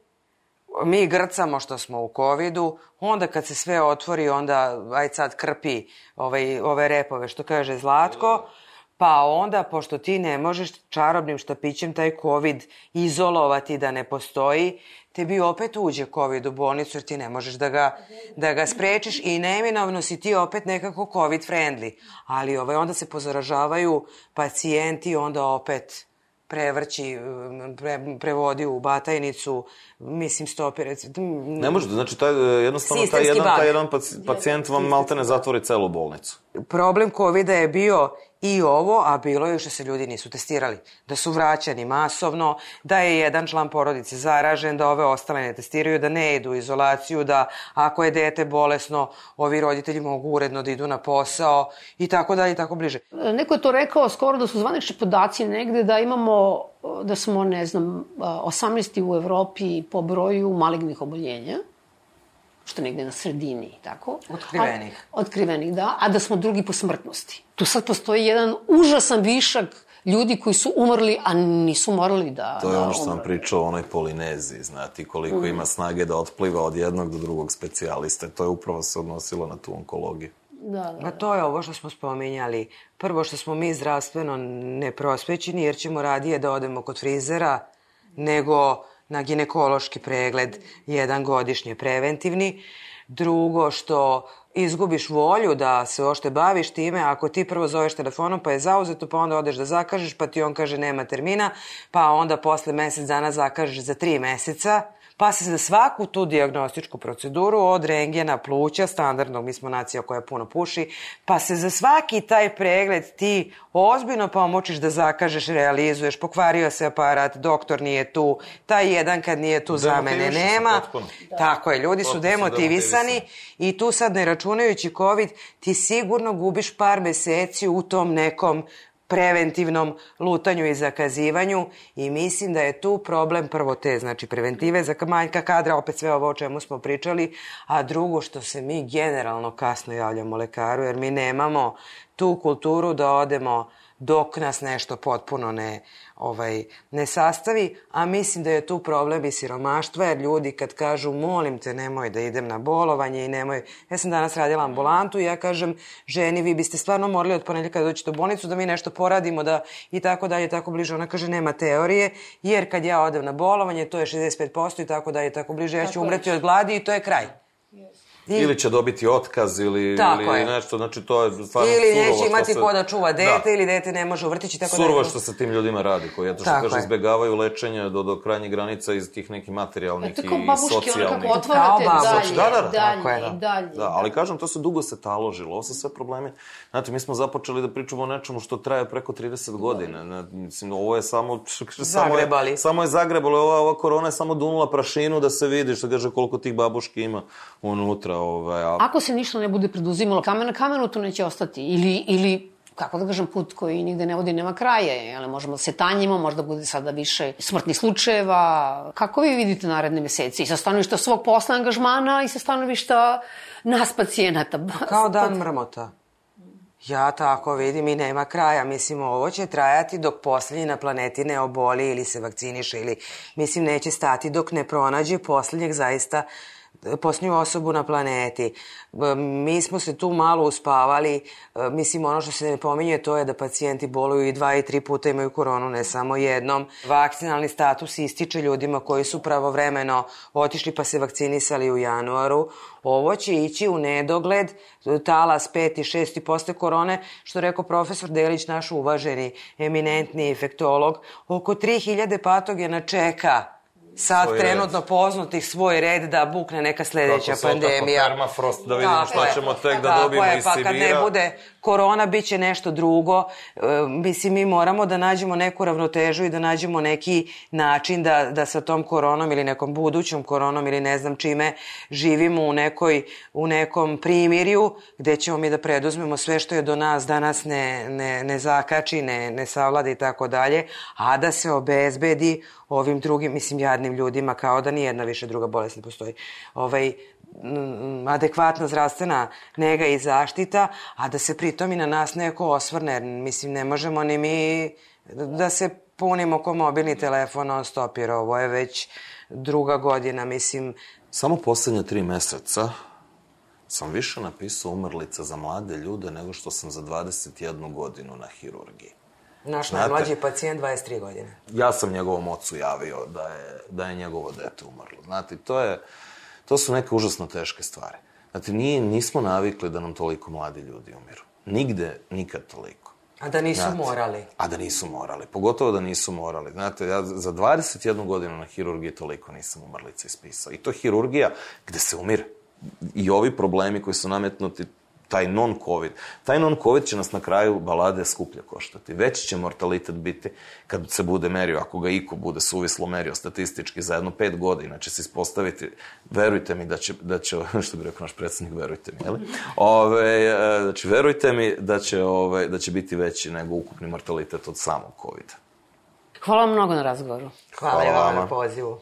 mi grcamo što smo u covidu, onda kad se sve otvori, onda aj sad krpi ovaj, ove repove, što kaže Zlatko, pa onda, pošto ti ne možeš čarobnim štapićem taj covid izolovati da ne postoji, tebi opet uđe COVID u bolnicu jer ti ne možeš da ga, da ga sprečiš i neminovno si ti opet nekako COVID friendly. Ali ovaj, onda se pozaražavaju pacijenti, onda opet prevrći, pre, prevodi u batajnicu, mislim stopire. Ne može, znači taj, jednostavno taj jedan, taj jedan pacijent vam maltene zatvori celu bolnicu. Problem COVID-a je bio i ovo, a bilo je što se ljudi nisu testirali. Da su vraćani masovno, da je jedan član porodice zaražen, da ove ostale ne testiraju, da ne idu u izolaciju, da ako je dete bolesno, ovi roditelji mogu uredno da idu na posao i tako dalje i tako bliže. Neko je to rekao skoro da su zvanični podaci negde da imamo, da smo, ne znam, 18. u Evropi po broju malignih oboljenja što negde na sredini, tako? Otkrivenih. A, otkrivenih, da, a da smo drugi po smrtnosti. Tu sad postoji jedan užasan višak ljudi koji su umrli, a nisu morali da To je da ono što sam pričao o onoj Polineziji, znati koliko mm. ima snage da otpliva od jednog do drugog specijaliste. To je upravo se odnosilo na tu onkologiju. Da, da, da. Ma to je ovo što smo spominjali. Prvo što smo mi zdravstveno neprosvećeni, jer ćemo radije da odemo kod frizera, nego na ginekološki pregled, jedan godišnje preventivni. Drugo, što izgubiš volju da se ošte baviš time, ako ti prvo zoveš telefonom pa je zauzeto, pa onda odeš da zakažeš, pa ti on kaže nema termina, pa onda posle mesec dana zakažeš za tri meseca, pa se za svaku tu diagnostičku proceduru od rengena pluća, standardnog, mi smo nacija koja puno puši, pa se za svaki taj pregled ti ozbiljno pomočiš da zakažeš, realizuješ, pokvario se aparat, doktor nije tu, taj jedan kad nije tu za mene nema. Da. Tako je, ljudi su demotivisani i tu sad ne računajući COVID, ti sigurno gubiš par meseci u tom nekom preventivnom lutanju i zakazivanju i mislim da je tu problem prvo te, znači preventive za manjka kadra, opet sve ovo o čemu smo pričali, a drugo što se mi generalno kasno javljamo lekaru jer mi nemamo tu kulturu da odemo dok nas nešto potpuno ne, ovaj, ne sastavi, a mislim da je tu problem i siromaštva, jer ljudi kad kažu molim te nemoj da idem na bolovanje i nemoj, ja sam danas radila ambulantu i ja kažem ženi vi biste stvarno morali od ponedljaka da doćete u bolnicu da mi nešto poradimo da i tako dalje, tako bliže. Ona kaže nema teorije, jer kad ja odem na bolovanje to je 65% i tako dalje, tako bliže, ja ću umreti od gladi i to je kraj. I... Ili će dobiti otkaz ili, tako ili je. nešto, znači to je stvarno Ili neće imati se... ko da čuva dete, da. ili dete ne može u vrtići, tako surovo da... Surovo što se tim ljudima radi, koji eto što tako kaže, je. izbegavaju lečenje do, do krajnjih granica iz tih nekih materijalnih i socijalnih. Tako otvarate dalje, da, da, da. dalje, tako je, da. dalje. Da, ali kažem, to se dugo se taložilo, ovo su sve problemi. Znate, mi smo započeli da pričamo o nečemu što traje preko 30 godina. Ne, mislim, ovo je samo... Zagrebali. Samo je, samo je zagrebalo, ova, ova korona je samo dunula prašinu da se vidi, što kaže koliko tih babuški ima unutra. Ovaj, a... Ako se ništa ne bude preduzimalo, kamen na kamenu to neće ostati. Ili, ili kako da kažem, put koji nigde ne vodi, nema kraja. Jel, možemo da se tanjimo, možda bude sada više smrtnih slučajeva. Kako vi vidite naredne meseci? I sa stanovišta svog posla angažmana i sa stanovišta nas pacijenata. Kao dan mrmota. Ja tako vidim i nema kraja. Mislim, ovo će trajati dok poslednji na planeti ne oboli ili se vakciniše ili, mislim, neće stati dok ne pronađe poslednjeg zaista posljednju osobu na planeti. Mi smo se tu malo uspavali, e, mislim ono što se ne pominje to je da pacijenti boluju i dva i tri puta imaju koronu, ne samo jednom. Vakcinalni status ističe ljudima koji su pravovremeno otišli pa se vakcinisali u januaru. Ovo će ići u nedogled, talas 5 i 6 i posle korone, što rekao profesor Delić, naš uvaženi, eminentni infektolog, oko 3000 patogena čeka sad svoj trenutno red. poznatih svoj red da bukne neka sledeća Kako pandemija. Kako permafrost, da vidimo šta ćemo tek da dobijemo iz pa kad ne bude korona biće nešto drugo. E, mislim, mi moramo da nađemo neku ravnotežu i da nađemo neki način da, da sa tom koronom ili nekom budućom koronom ili ne znam čime živimo u, nekoj, u nekom primirju gde ćemo mi da preduzmemo sve što je do nas danas ne, ne, ne zakači, ne, ne savlada i tako dalje, a da se obezbedi ovim drugim, mislim, jadnim ljudima kao da nijedna više druga bolest ne postoji. Ovaj, adekvatna zdravstvena nega i zaštita, a da se pritom i na nas neko osvrne. Mislim, ne možemo ni mi da se punimo ko mobilni telefon non stop, jer ovo je već druga godina, mislim. Samo poslednje tri meseca sam više napisao umrlica za mlade ljude nego što sam za 21 godinu na hirurgiji. Naš Znate, najmlađi pacijent 23 godine. Ja sam njegovom ocu javio da je, da je njegovo dete umrlo. Znate, to je To su neke užasno teške stvari. Znate, nije, nismo navikli da nam toliko mladi ljudi umiru. Nigde, nikad toliko. A da nisu Znate, morali. A da nisu morali. Pogotovo da nisu morali. Znate, ja za 21 godinu na hirurgiji toliko nisam umrlica ispisao. I to hirurgija gde se umire. I ovi problemi koji su nametnuti taj non-covid. Taj non-covid će nas na kraju balade skuplje koštati. Veći će mortalitet biti kad se bude merio, ako ga iko bude suvislo merio statistički za jedno pet godina će se ispostaviti, verujte mi da će, da će što bi rekao naš predsednik, verujte mi, jeli? Ove, znači, verujte mi da će, ove, da će biti veći nego ukupni mortalitet od samog covid Hvala vam mnogo na razgovoru. Hvala, Hvala vam na pozivu.